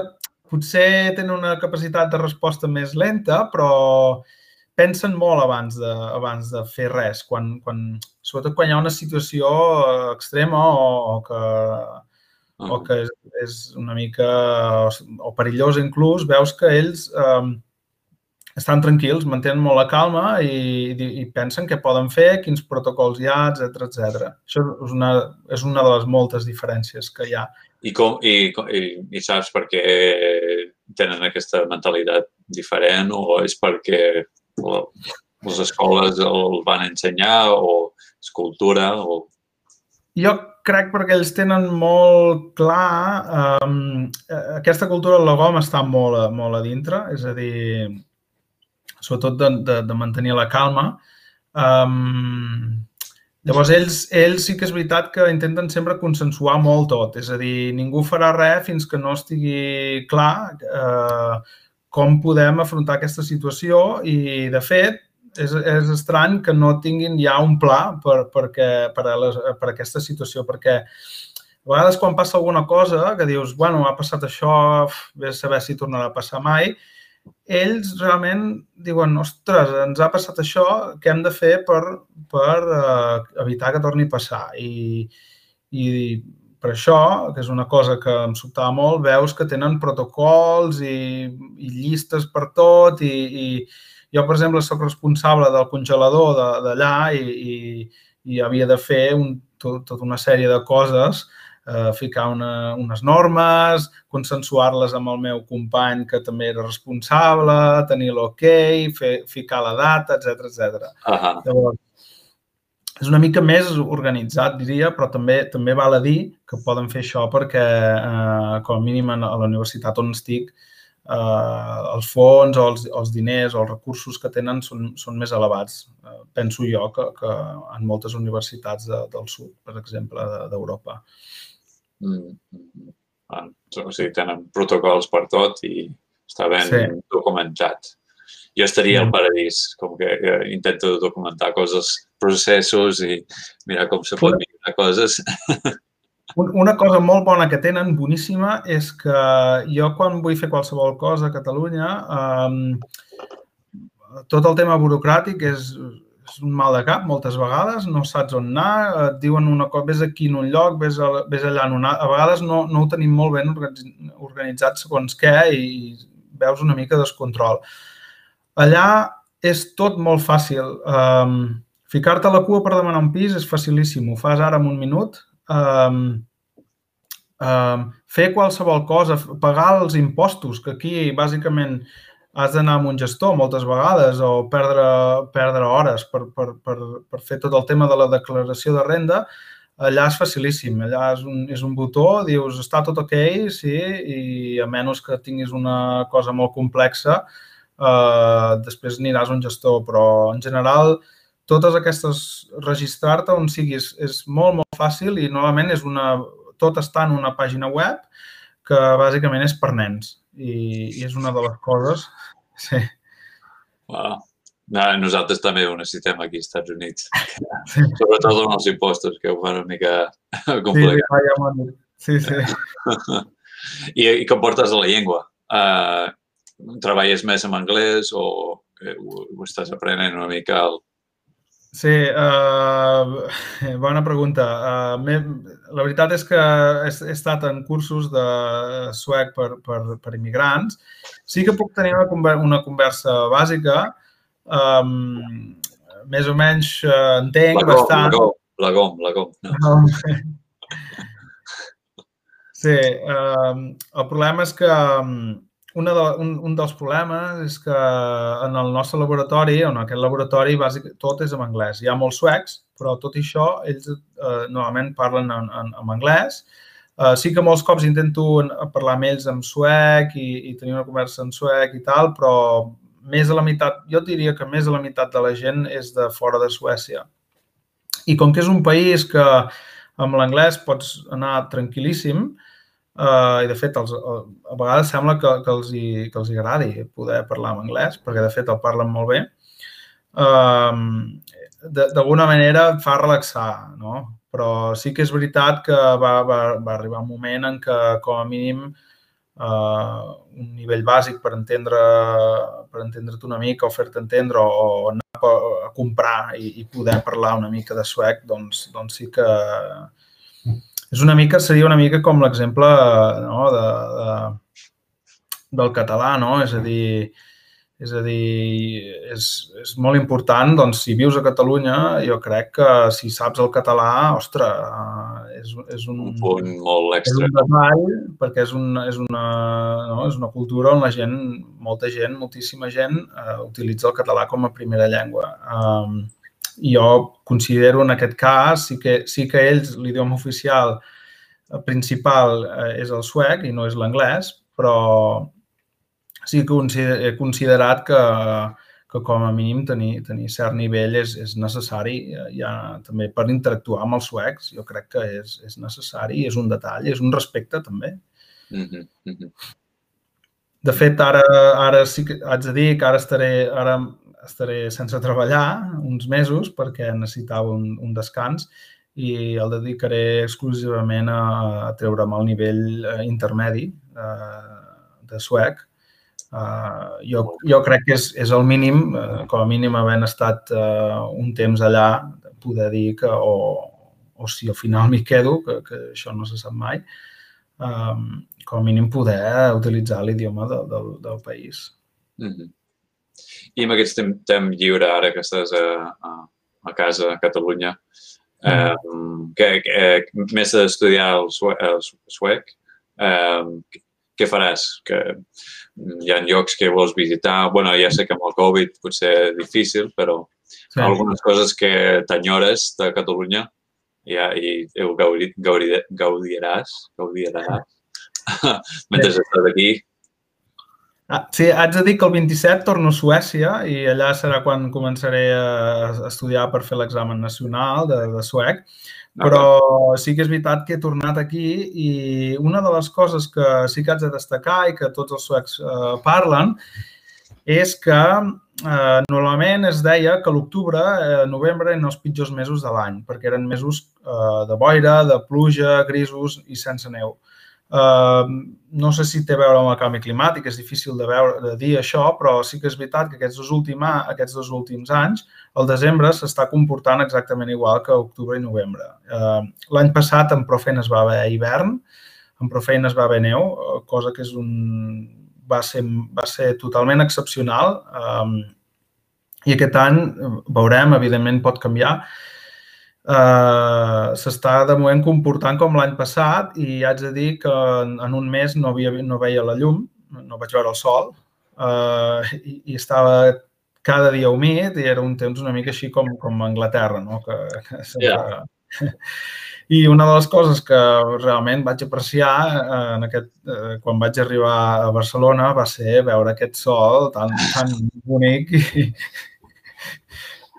potser tenen una capacitat de resposta més lenta, però pensen molt abans de, abans de fer res, quan, quan, sobretot quan hi ha una situació eh, extrema o, o que, o que és, és una mica o perillosa inclús, veus que ells eh, estan tranquils, mantenen molt la calma i, i pensen què poden fer, quins protocols hi ha, etc etc. Això és una, és una de les moltes diferències que hi ha. I, com, i, i, i saps per què tenen aquesta mentalitat diferent o és perquè les escoles el van ensenyar o és cultura o... Jo crec perquè ells tenen molt clar um, aquesta cultura del logom està molt, molt a dintre, és a dir, sobretot de, de, de mantenir la calma. Um, llavors, ells, ells sí que és veritat que intenten sempre consensuar molt tot, és a dir, ningú farà res fins que no estigui clar eh, com podem afrontar aquesta situació i, de fet, és, és estrany que no tinguin ja un pla per, perquè, per, a les, per a aquesta situació, perquè a vegades quan passa alguna cosa que dius, bueno, ha passat això, bé a saber si tornarà a passar mai, ells realment diuen, ostres, ens ha passat això, què hem de fer per, per uh, evitar que torni a passar? I, I per això, que és una cosa que em sobtava molt, veus que tenen protocols i, i llistes per tot i, i jo, per exemple, sóc responsable del congelador d'allà i, i, i havia de fer un, tot, tota una sèrie de coses, eh, ficar una, unes normes, consensuar-les amb el meu company que també era responsable, tenir l'ok, ficar la data, etc etc. Uh -huh. Llavors, és una mica més organitzat, diria, però també també val a dir que poden fer això perquè, eh, com a mínim, a la universitat on estic, eh, els fons o els, els diners o els recursos que tenen són, són més elevats, eh, penso jo, que, que en moltes universitats de, del sud, per exemple, d'Europa. De, mm. o sigui, tenen protocols per tot i està ben sí. documentat. Jo estaria al mm. paradís, com que eh, intento documentar coses, processos i mirar com se pot millorar coses. Una cosa molt bona que tenen, boníssima, és que jo quan vull fer qualsevol cosa a Catalunya, eh, tot el tema burocràtic és, és un mal de cap moltes vegades, no saps on anar, et diuen una cosa, vés aquí en un lloc, vés, a, vés allà en una... A vegades no, no ho tenim molt ben organitzat segons què i veus una mica descontrol. Allà és tot molt fàcil. Um, Ficar-te a la cua per demanar un pis és facilíssim, ho fas ara en un minut. Um, um, fer qualsevol cosa, pagar els impostos, que aquí bàsicament has d'anar amb un gestor moltes vegades o perdre, perdre hores per, per, per, per fer tot el tema de la declaració de renda, allà és facilíssim. Allà és un, és un botó, dius està tot ok, sí, i a menys que tinguis una cosa molt complexa, eh, després aniràs a un gestor, però en general totes aquestes, registrar-te on siguis és molt, molt fàcil i normalment és una, tot està en una pàgina web que bàsicament és per nens i, i és una de les coses Sí. Wow. No, nosaltres també ho necessitem aquí als Estats Units. Sí. Sobretot amb els impostos, que ho fan una mica complicat. Sí, sí. sí. I, I com portes la llengua? Uh, treballes més en anglès o eh, ho, ho estàs aprenent una mica al, Sí, uh, bona pregunta. Uh, la veritat és que he, he estat en cursos de suec per, per, per immigrants. Sí que puc tenir una, una conversa bàsica. Um, més o menys uh, entenc la com, bastant. La com, la com. La com. No. Sí, um, el problema és que um, una de, un, un dels problemes és que en el nostre laboratori, en aquest laboratori, bàsic, tot és en anglès. Hi ha molts suecs, però tot i això, ells eh, normalment parlen en, en, en anglès. Eh, sí que molts cops intento parlar amb ells en suec i, i tenir una conversa en suec i tal, però més de la meitat, jo diria que més de la meitat de la gent és de fora de Suècia. I com que és un país que amb l'anglès pots anar tranquil·líssim, Uh, I, de fet, els, uh, a vegades sembla que, que, els hi, que els hi agradi poder parlar en anglès, perquè, de fet, el parlen molt bé. Uh, D'alguna manera et fa relaxar, no? Però sí que és veritat que va, va, va arribar un moment en què, com a mínim, uh, un nivell bàsic per entendre per entendre't una mica o fer-te entendre o, o anar a comprar i, i poder parlar una mica de suec, doncs, doncs sí que és una mica, seria una mica com l'exemple no, de, de, del català, no? És a dir, és a dir, és, és molt important, doncs, si vius a Catalunya, jo crec que si saps el català, ostres, és, és un, un punt molt extra. És un detall, perquè és, un, és, una, no, és una cultura on la gent, molta gent, moltíssima gent, eh, utilitza el català com a primera llengua. Um, jo considero en aquest cas sí que, sí que ells, l'idioma oficial principal eh, és el suec i no és l'anglès, però sí que he considerat que, que com a mínim tenir, tenir cert nivell és, és necessari eh, ja també per interactuar amb els suecs. Jo crec que és, és necessari, és un detall, és un respecte també. Mm -hmm. De fet, ara, ara sí que haig de dir que ara estaré, ara estaré sense treballar uns mesos perquè necessitava un, un descans i el dedicaré exclusivament a, a treure'm el nivell eh, intermedi eh, de suec. Eh, jo, jo crec que és, és el mínim, eh, com a mínim havent estat eh, un temps allà, poder dir que, o, o si al final m'hi quedo, que, que això no se sap mai, eh, com a mínim poder utilitzar l'idioma de, del, del país. Mm -hmm. I amb aquest temps, temps lliure, ara que estàs a, a, a casa, a Catalunya, eh, que, que més d'estudiar el, suec, el suec? Eh, què faràs? Que hi ha llocs que vols visitar. bueno, ja sé que amb el Covid potser és difícil, però sí. algunes coses que t'enyores de Catalunya ja, i ho gaudi, gaudi, gaudiràs, gaudiràs. Mentre estàs aquí Ah, sí, haig de dir que el 27 torno a Suècia i allà serà quan començaré a estudiar per fer l'examen nacional de, de suec. Però sí que és veritat que he tornat aquí i una de les coses que sí que haig de destacar i que tots els suecs eh, parlen és que eh, normalment es deia que l'octubre, eh, novembre eren els pitjors mesos de l'any, perquè eren mesos eh, de boira, de pluja, grisos i sense neu. Uh, no sé si té a veure amb el canvi climàtic, és difícil de, veure, de dir això, però sí que és veritat que aquests dos, última, aquests dos últims anys el desembre s'està comportant exactament igual que octubre i novembre. Uh, L'any passat en Profeina es va haver hivern, en Profeina es va haver neu, cosa que és un, va, ser, va ser totalment excepcional um, i aquest any veurem, evidentment pot canviar, Uh, s'està de moment comportant com l'any passat i haig de dir que en, en un mes no, havia, no veia la llum, no vaig veure el sol uh, i, i estava cada dia humit i era un temps una mica així com, com a Anglaterra, no? que, que sempre... Yeah. I una de les coses que realment vaig apreciar eh, en aquest, eh, quan vaig arribar a Barcelona va ser veure aquest sol tan, tan bonic i,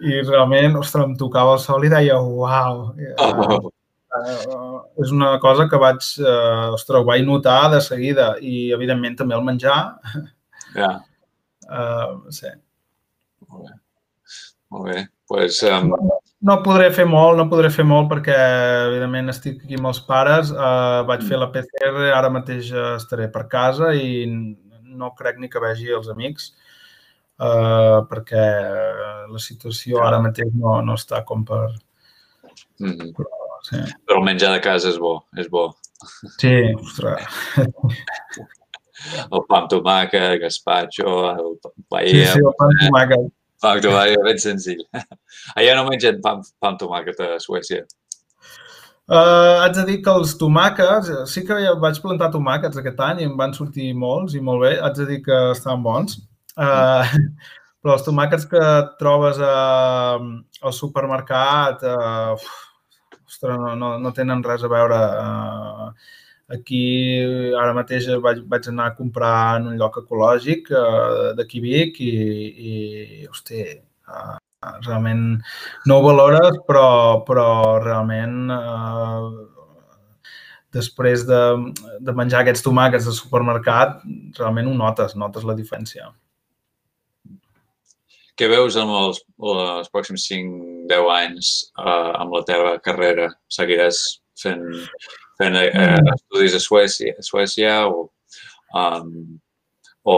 i realment, ostres, em tocava el sol i deia, uau, uh, és una cosa que vaig, uh, ostres, ho vaig notar de seguida i, evidentment, també el menjar. Ja. Uh, sí. Molt bé. Molt bé. Pues, um... no, no podré fer molt, no podré fer molt perquè, evidentment, estic aquí amb els pares. Uh, vaig fer la PCR, ara mateix estaré per casa i no crec ni que vegi els amics uh, perquè la situació ara mateix no, no està com per... Mm -hmm. Però, sí. Però el menjar de casa és bo, és bo. Sí, ostres. El pa amb tomàquet, gazpacho, el paella... Sí, sí, el pa amb tomàquet. Pa amb tomàquet, ben senzill. Allà no mengen pa, pa amb tomàquet a Suècia. Uh, haig de dir que els tomàquets, sí que vaig plantar tomàquets aquest any i em van sortir molts i molt bé. Haig de dir que estan bons. Uh, però els tomàquets que trobes a, al supermercat uh, ostres, no, no, no tenen res a veure. Uh, aquí ara mateix vaig, vaig anar a comprar en un lloc ecològic uh, d'aquí Vic i, i hosti, uh, realment no ho valores, però, però realment uh, després de, de menjar aquests tomàquets de supermercat, realment ho notes, notes la diferència. Què veus amb els, els pròxims 5-10 anys uh, amb la teva carrera? Seguiràs fent, fent uh, estudis a Suècia, a Suècia o, um, o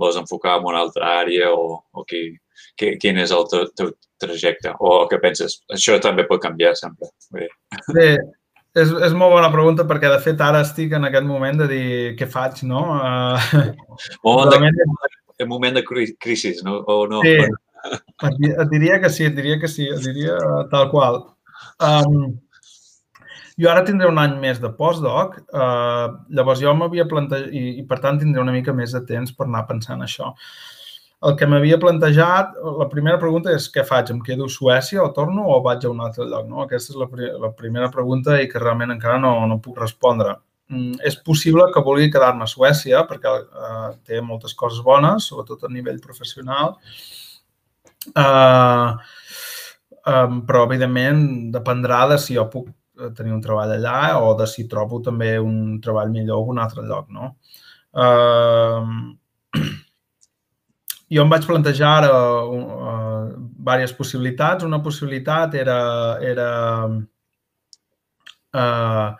vols enfocar en una altra àrea o, o qui, qui, quin és el teu, teu trajecte? O què penses? Això també pot canviar sempre. Bé, és, és molt bona pregunta perquè, de fet, ara estic en aquest moment de dir què faig, no? Uh, moment de, en moment de crisi, no? O no? Sí, et diria que sí, et diria que sí, et diria tal qual. Um, jo ara tindré un any més de postdoc, uh, llavors jo m'havia plantejat, i, i per tant tindré una mica més de temps per anar pensant això. El que m'havia plantejat, la primera pregunta és què faig? Em quedo a Suècia o torno o vaig a un altre lloc? No? Aquesta és la, la primera pregunta i que realment encara no, no puc respondre. Mm, és possible que vulgui quedar-me a Suècia perquè eh, té moltes coses bones, sobretot a nivell professional. Eh, eh, però, evidentment, dependrà de si jo puc eh, tenir un treball allà o de si trobo també un treball millor a un altre lloc. No? Eh, jo em vaig plantejar ara uh, diverses possibilitats. Una possibilitat era, era uh,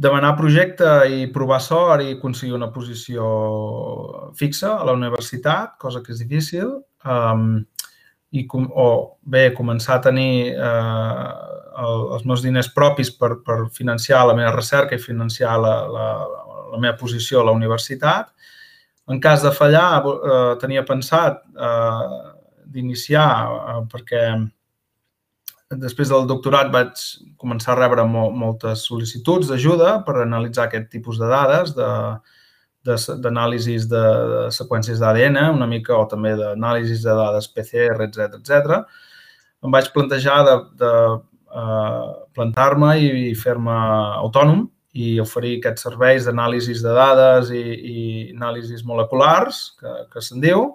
demanar projecte i provar sort i aconseguir una posició fixa a la universitat, cosa que és difícil, um, i com, o bé, començar a tenir eh, el, els meus diners propis per, per financiar la meva recerca i financiar la, la, la meva posició a la universitat. En cas de fallar, eh, tenia pensat eh, d'iniciar, eh, perquè després del doctorat vaig començar a rebre mo moltes sol·licituds d'ajuda per analitzar aquest tipus de dades, d'anàlisis de, de, de seqüències d'ADN, una mica, o també d'anàlisis de dades PCR, etc etc. Em vaig plantejar de, de uh, plantar-me i, i fer-me autònom i oferir aquests serveis d'anàlisis de dades i, i anàlisis moleculars, que, que se'n diu,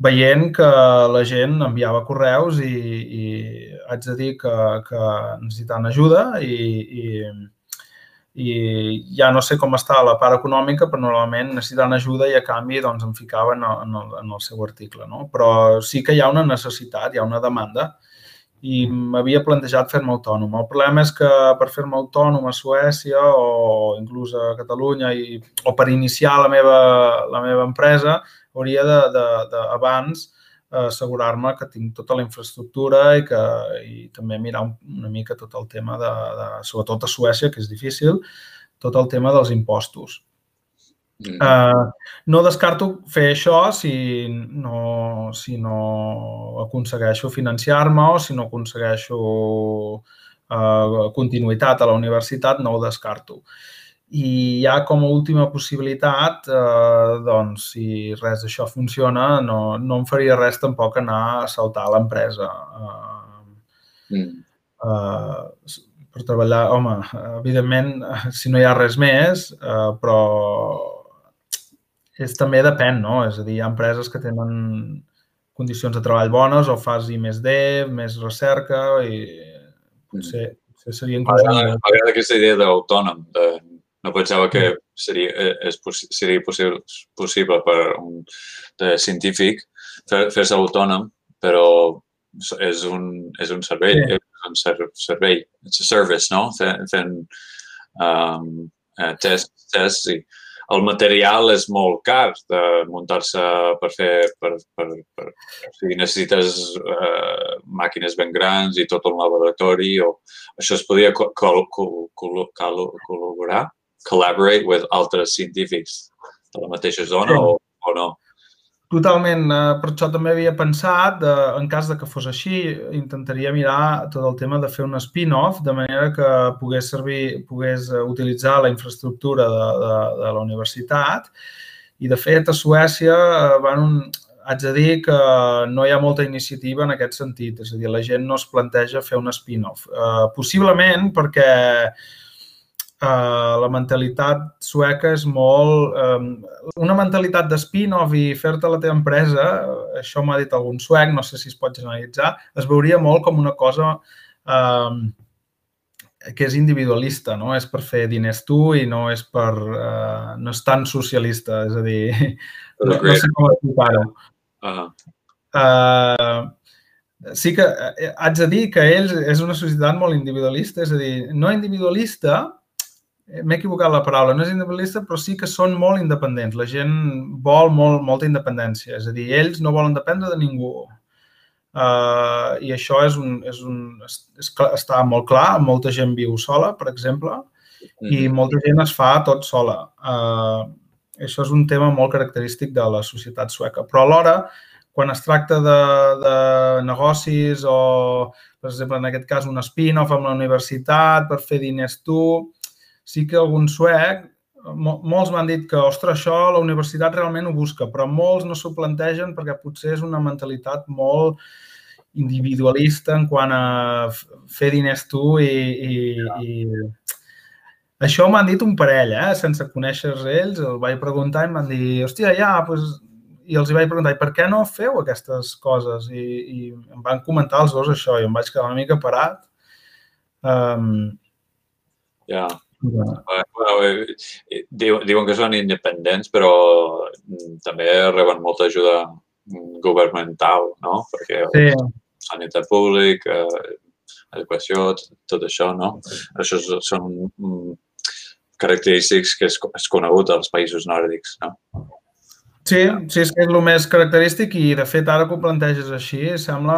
veient que la gent enviava correus i, i haig de dir que, que necessitaven ajuda i, i, i ja no sé com està la part econòmica, però normalment necessitaven ajuda i a canvi doncs, em ficaven en el, en el seu article. No? Però sí que hi ha una necessitat, hi ha una demanda i m'havia plantejat fer-me autònom. El problema és que per fer-me autònom a Suècia o inclús a Catalunya i, o per iniciar la meva, la meva empresa hauria de, de, de abans eh, assegurar-me que tinc tota la infraestructura i que i també mirar una mica tot el tema de, de, sobretot a Suècia, que és difícil, tot el tema dels impostos. Uh, no descarto fer això si no, si no aconsegueixo financiar-me o si no aconsegueixo uh, continuïtat a la universitat, no ho descarto. I ja com a última possibilitat, eh, doncs, si res d'això funciona, no, no em faria res tampoc anar a saltar a l'empresa. Uh, mm. uh, per treballar, home, evidentment, si no hi ha res més, uh, però és, també depèn, no? És a dir, hi ha empreses que tenen condicions de treball bones o fas I més D, més recerca i potser, potser seria inclús... M'agrada aquesta idea d'autònom. De, no pensava que seria, eh, és, seria possible, possible per un de científic fer-se autònom, però és un, és un servei, sí. és un servei, it's a service, no? Fent, fent um, uh, tests, tests i el material és molt car de muntar-se per fer... Per, per, per, o sigui, necessites uh, màquines ben grans i tot un laboratori o això es podria col col col col col·laborar, collaborate with altres científics de la mateixa zona sí. o, o no? Totalment. Eh, per això també havia pensat, de, en cas de que fos així, intentaria mirar tot el tema de fer un spin-off, de manera que pogués servir, pogués eh, utilitzar la infraestructura de, de, de la universitat. I, de fet, a Suècia eh, van un, haig de dir que no hi ha molta iniciativa en aquest sentit. És a dir, la gent no es planteja fer un spin-off. Uh, possiblement perquè Uh, la mentalitat sueca és molt... Um, una mentalitat de spin-off i fer-te la teva empresa, això m'ha dit algun suec, no sé si es pot generalitzar, es veuria molt com una cosa um, que és individualista, no? És per fer diners tu i no és per... Uh, no és tan socialista, és a dir, no, no sé com explicar-ho. Uh -huh. uh, sí que haig de dir que ells és una societat molt individualista, és a dir, no individualista, m'he equivocat la paraula, no és individualista, però sí que són molt independents. La gent vol molt, molta independència, és a dir, ells no volen dependre de ningú. Uh, I això és un, és un, és, és, està molt clar, molta gent viu sola, per exemple, mm. i molta gent es fa tot sola. Uh, això és un tema molt característic de la societat sueca. Però alhora, quan es tracta de, de negocis o, per exemple, en aquest cas, un spin-off amb la universitat per fer diners tu, sí que algun suec, molts m'han dit que, ostres, això la universitat realment ho busca, però molts no s'ho plantegen perquè potser és una mentalitat molt individualista en quant a fer diners tu i, i, i això m'han dit un parell, eh? sense conèixer ells, el vaig preguntar i em van dir, hòstia, ja, doncs... I els hi vaig preguntar, i per què no feu aquestes coses? I, i em van comentar els dos això i em vaig quedar una mica parat. Um, ja. Bueno, eh, eh, diuen que són independents, però mm, també reben molta ajuda governamental, no? Perquè sí. sanitat pública, educació, tot això, no? Això són mm, característics que és conegut als països nòrdics, no? Sí, sí, és que és el més característic i, de fet, ara que ho planteges així, sembla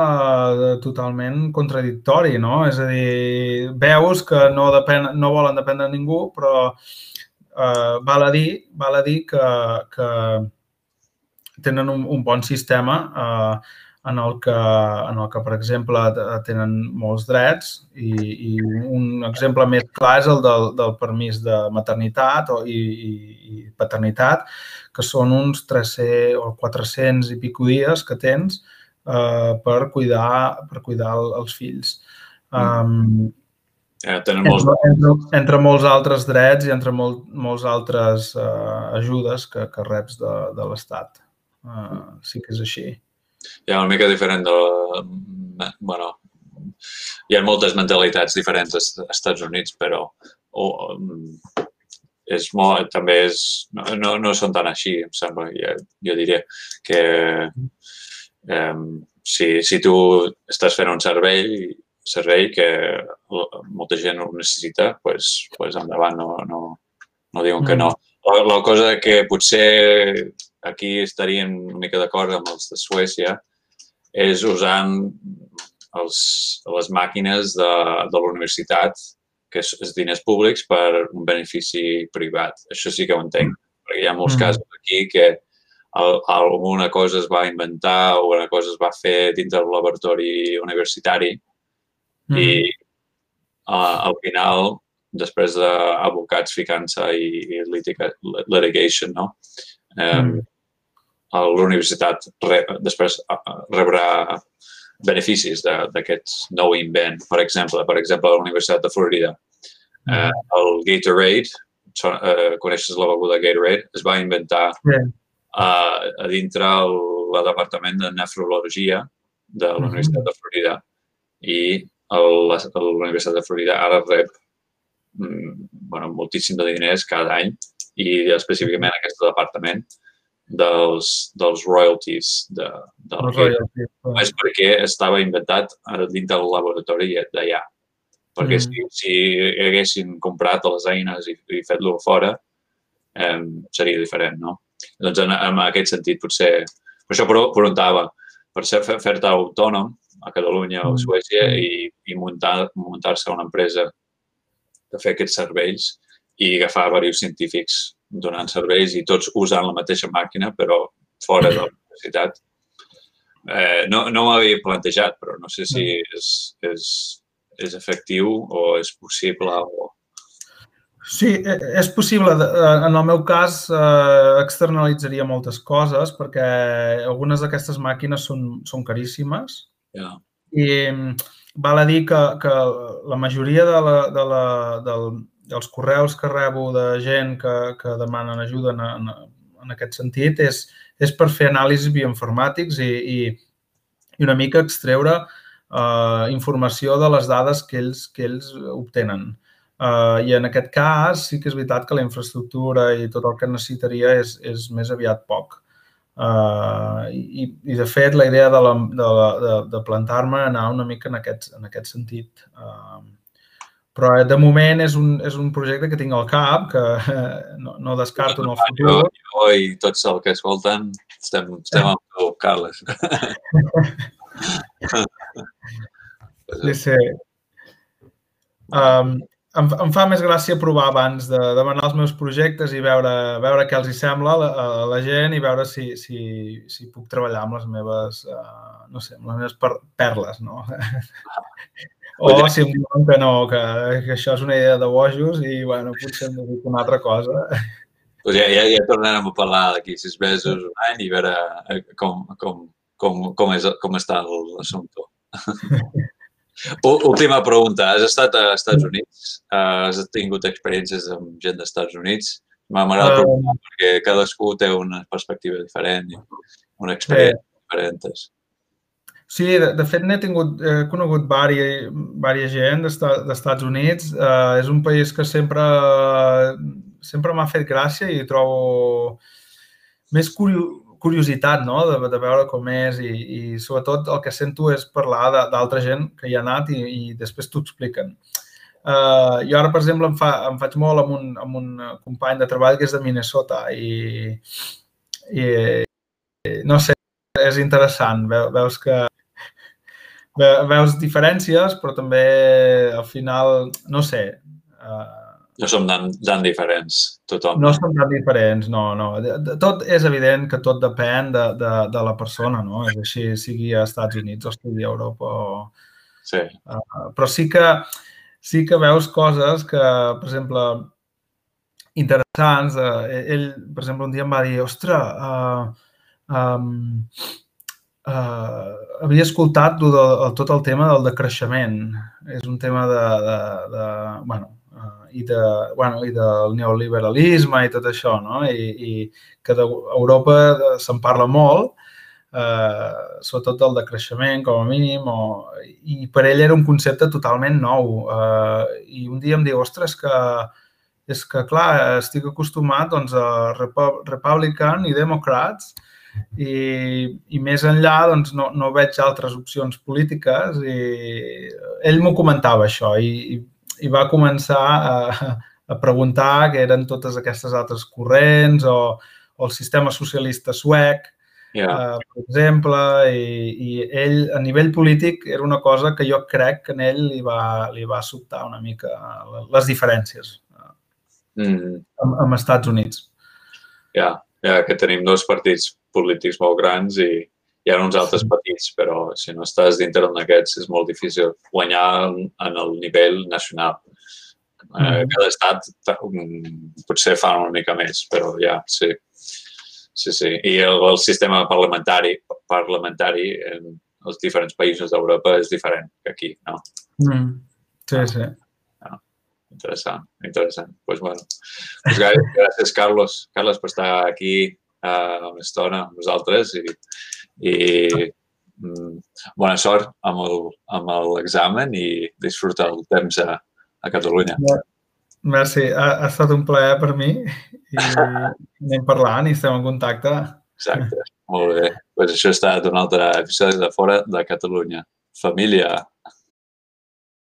eh, totalment contradictori, no? És a dir, veus que no, depèn, no volen dependre de ningú, però eh, val a dir, val a dir que, que tenen un, un bon sistema eh, en el que, en el que, per exemple, tenen molts drets i, i un exemple més clar és el del, del permís de maternitat o, i, i, i paternitat, que són uns 300 o 400 i pico dies que tens eh, per cuidar, per cuidar el, els fills. Um, ja, tenen molts... entre, entre, molts altres drets i entre molt, molts altres uh, ajudes que, que reps de, de l'Estat. Uh, sí que és així. Hi ha una mica diferent de... bueno, hi ha moltes mentalitats diferents als Estats Units, però o, és molt, també és, no, no, són tan així, em sembla. Jo, jo diria que eh, si, si tu estàs fent un servei, servei que molta gent ho necessita, pues, pues endavant, no, no, no diuen que no. Mm. La, la cosa que potser aquí estarien una mica d'acord amb els de Suècia és usant els, les màquines de, de la universitat, que és, és diners públics, per un benefici privat. Això sí que ho entenc, perquè hi ha molts mm. casos aquí que alguna cosa es va inventar o una cosa es va fer dins del laboratori universitari mm. i uh, al final, després d'advocats ficant-se i, i litigation, no? Um, mm. La universitat re, després rebrà beneficis d'aquest nou invent. Per exemple, per exemple, a la Universitat de Florida, eh, el Gatorade, eh, coneixes la beguda Gatorade, es va inventar yeah. a, a dintre el, el Departament de Nefrologia de la Universitat de Florida. I la Universitat de Florida ara rep mm, bueno, moltíssim de diners cada any. I específicament aquest departament dels, dels royalties de, del Els royalties. és perquè estava inventat dins del laboratori d'allà. Perquè mm. si, si haguessin comprat les eines i, i fet-lo fora, eh, seria diferent, no? Doncs en, en aquest sentit potser... Per això preguntava, per ser fer-te autònom a Catalunya o a mm. Suècia i, i muntar-se muntar una empresa de fer aquests serveis i agafar diversos científics donant serveis i tots usant la mateixa màquina, però fora de la universitat. Eh, no no m'havia plantejat, però no sé si mm. és, és, és efectiu o és possible o... Sí, e, és possible. Eh, en el meu cas, eh, externalitzaria moltes coses perquè algunes d'aquestes màquines són, són caríssimes. Yeah. I mm, val a dir que, que la majoria de la, de la, del, els correus que rebo de gent que, que demanen ajuda en, en, en aquest sentit és, és per fer anàlisis bioinformàtics i, i, i una mica extreure uh, informació de les dades que ells, que ells obtenen. Uh, I en aquest cas sí que és veritat que la infraestructura i tot el que necessitaria és, és més aviat poc. Uh, i, I, de fet, la idea de, la, de, de, de plantar-me anar una mica en aquest, en aquest sentit. Uh, però eh, de moment és un, és un projecte que tinc al cap, que eh, no, no descarto en el futur. Jo, jo i tots els que escolten estem, estem amb tu, Carles. sí, sí. Um, em, em fa més gràcia provar abans de demanar els meus projectes i veure, veure què els hi sembla a la, a la gent i veure si, si, si puc treballar amb les meves, uh, no sé, amb les meves per, perles, no? O si em diuen que no, que, que això és una idea de bojos i, bueno, potser hem de dir una altra cosa. Pues ja, ja, ja tornarem a parlar d'aquí sis mesos, un any, i veure eh, com, com, com, com, és, com està l'assumpte. Última pregunta. Has estat a Estats Units? Has tingut experiències amb gent dels Estats Units? M'agrada uh, preguntar perquè cadascú té una perspectiva diferent i una experiència eh, diferent. Sí, de, de fet n'he tingut, he conegut vària, vària gent d'Estats Units. Uh, és un país que sempre, sempre m'ha fet gràcia i trobo més curiositat no? de, de veure com és i, i sobretot el que sento és parlar d'altra gent que hi ha anat i, i després t'ho expliquen. Uh, jo ara, per exemple, em, fa, em faig molt amb un, amb un company de treball que és de Minnesota i, i no sé, és interessant. Veus que veus diferències, però també al final, no sé... Uh, no som tan, tan diferents, tothom. No som tan diferents, no, no. Tot és evident que tot depèn de, de, de la persona, no? És així, sigui a Estats Units o sigui a Europa o... Sí. Uh, però sí que, sí que veus coses que, per exemple, interessants. Uh, ell, per exemple, un dia em va dir, ostres, uh, um, uh, havia escoltat de, de, tot el tema del decreixement. És un tema de, de, de bueno, uh, i, de, bueno, i del neoliberalisme i tot això, no? I, i que d'Europa se'n parla molt, eh, sobretot del de creixement, com a mínim, o, i per ell era un concepte totalment nou. Eh, I un dia em diu, ostres, que és que, clar, estic acostumat doncs, a Republican i Democrats i, i més enllà doncs, no, no veig altres opcions polítiques i ell m'ho comentava això i, i va començar a, a preguntar què eren totes aquestes altres corrents o, o el sistema socialista suec, yeah. uh, per exemple, i, i ell, a nivell polític, era una cosa que jo crec que en ell li va, li va sobtar una mica les diferències mm. amb, amb Estats Units. Ja, yeah. ja yeah, que tenim dos partits polítics molt grans i hi ha uns altres petits, però si no estàs dintre d'aquests és molt difícil guanyar en el nivell nacional. Eh, cada estat potser fa una mica més, però ja, sí. Sí, sí. I el, el sistema parlamentari, parlamentari en els diferents països d'Europa és diferent que aquí, no? Mm. Sí, sí. No. Interessant, interessant. Doncs pues, bueno, pues, gràcies, Carlos. Carlos, per estar aquí uh, una estona amb nosaltres i, i mm, bona sort amb l'examen i disfruta el temps a, a Catalunya. Merci, ha, ha estat un plaer per mi i anem parlant i estem en contacte. Exacte, molt bé. Pues això ha estat un altre episodi de Fora de Catalunya. Família.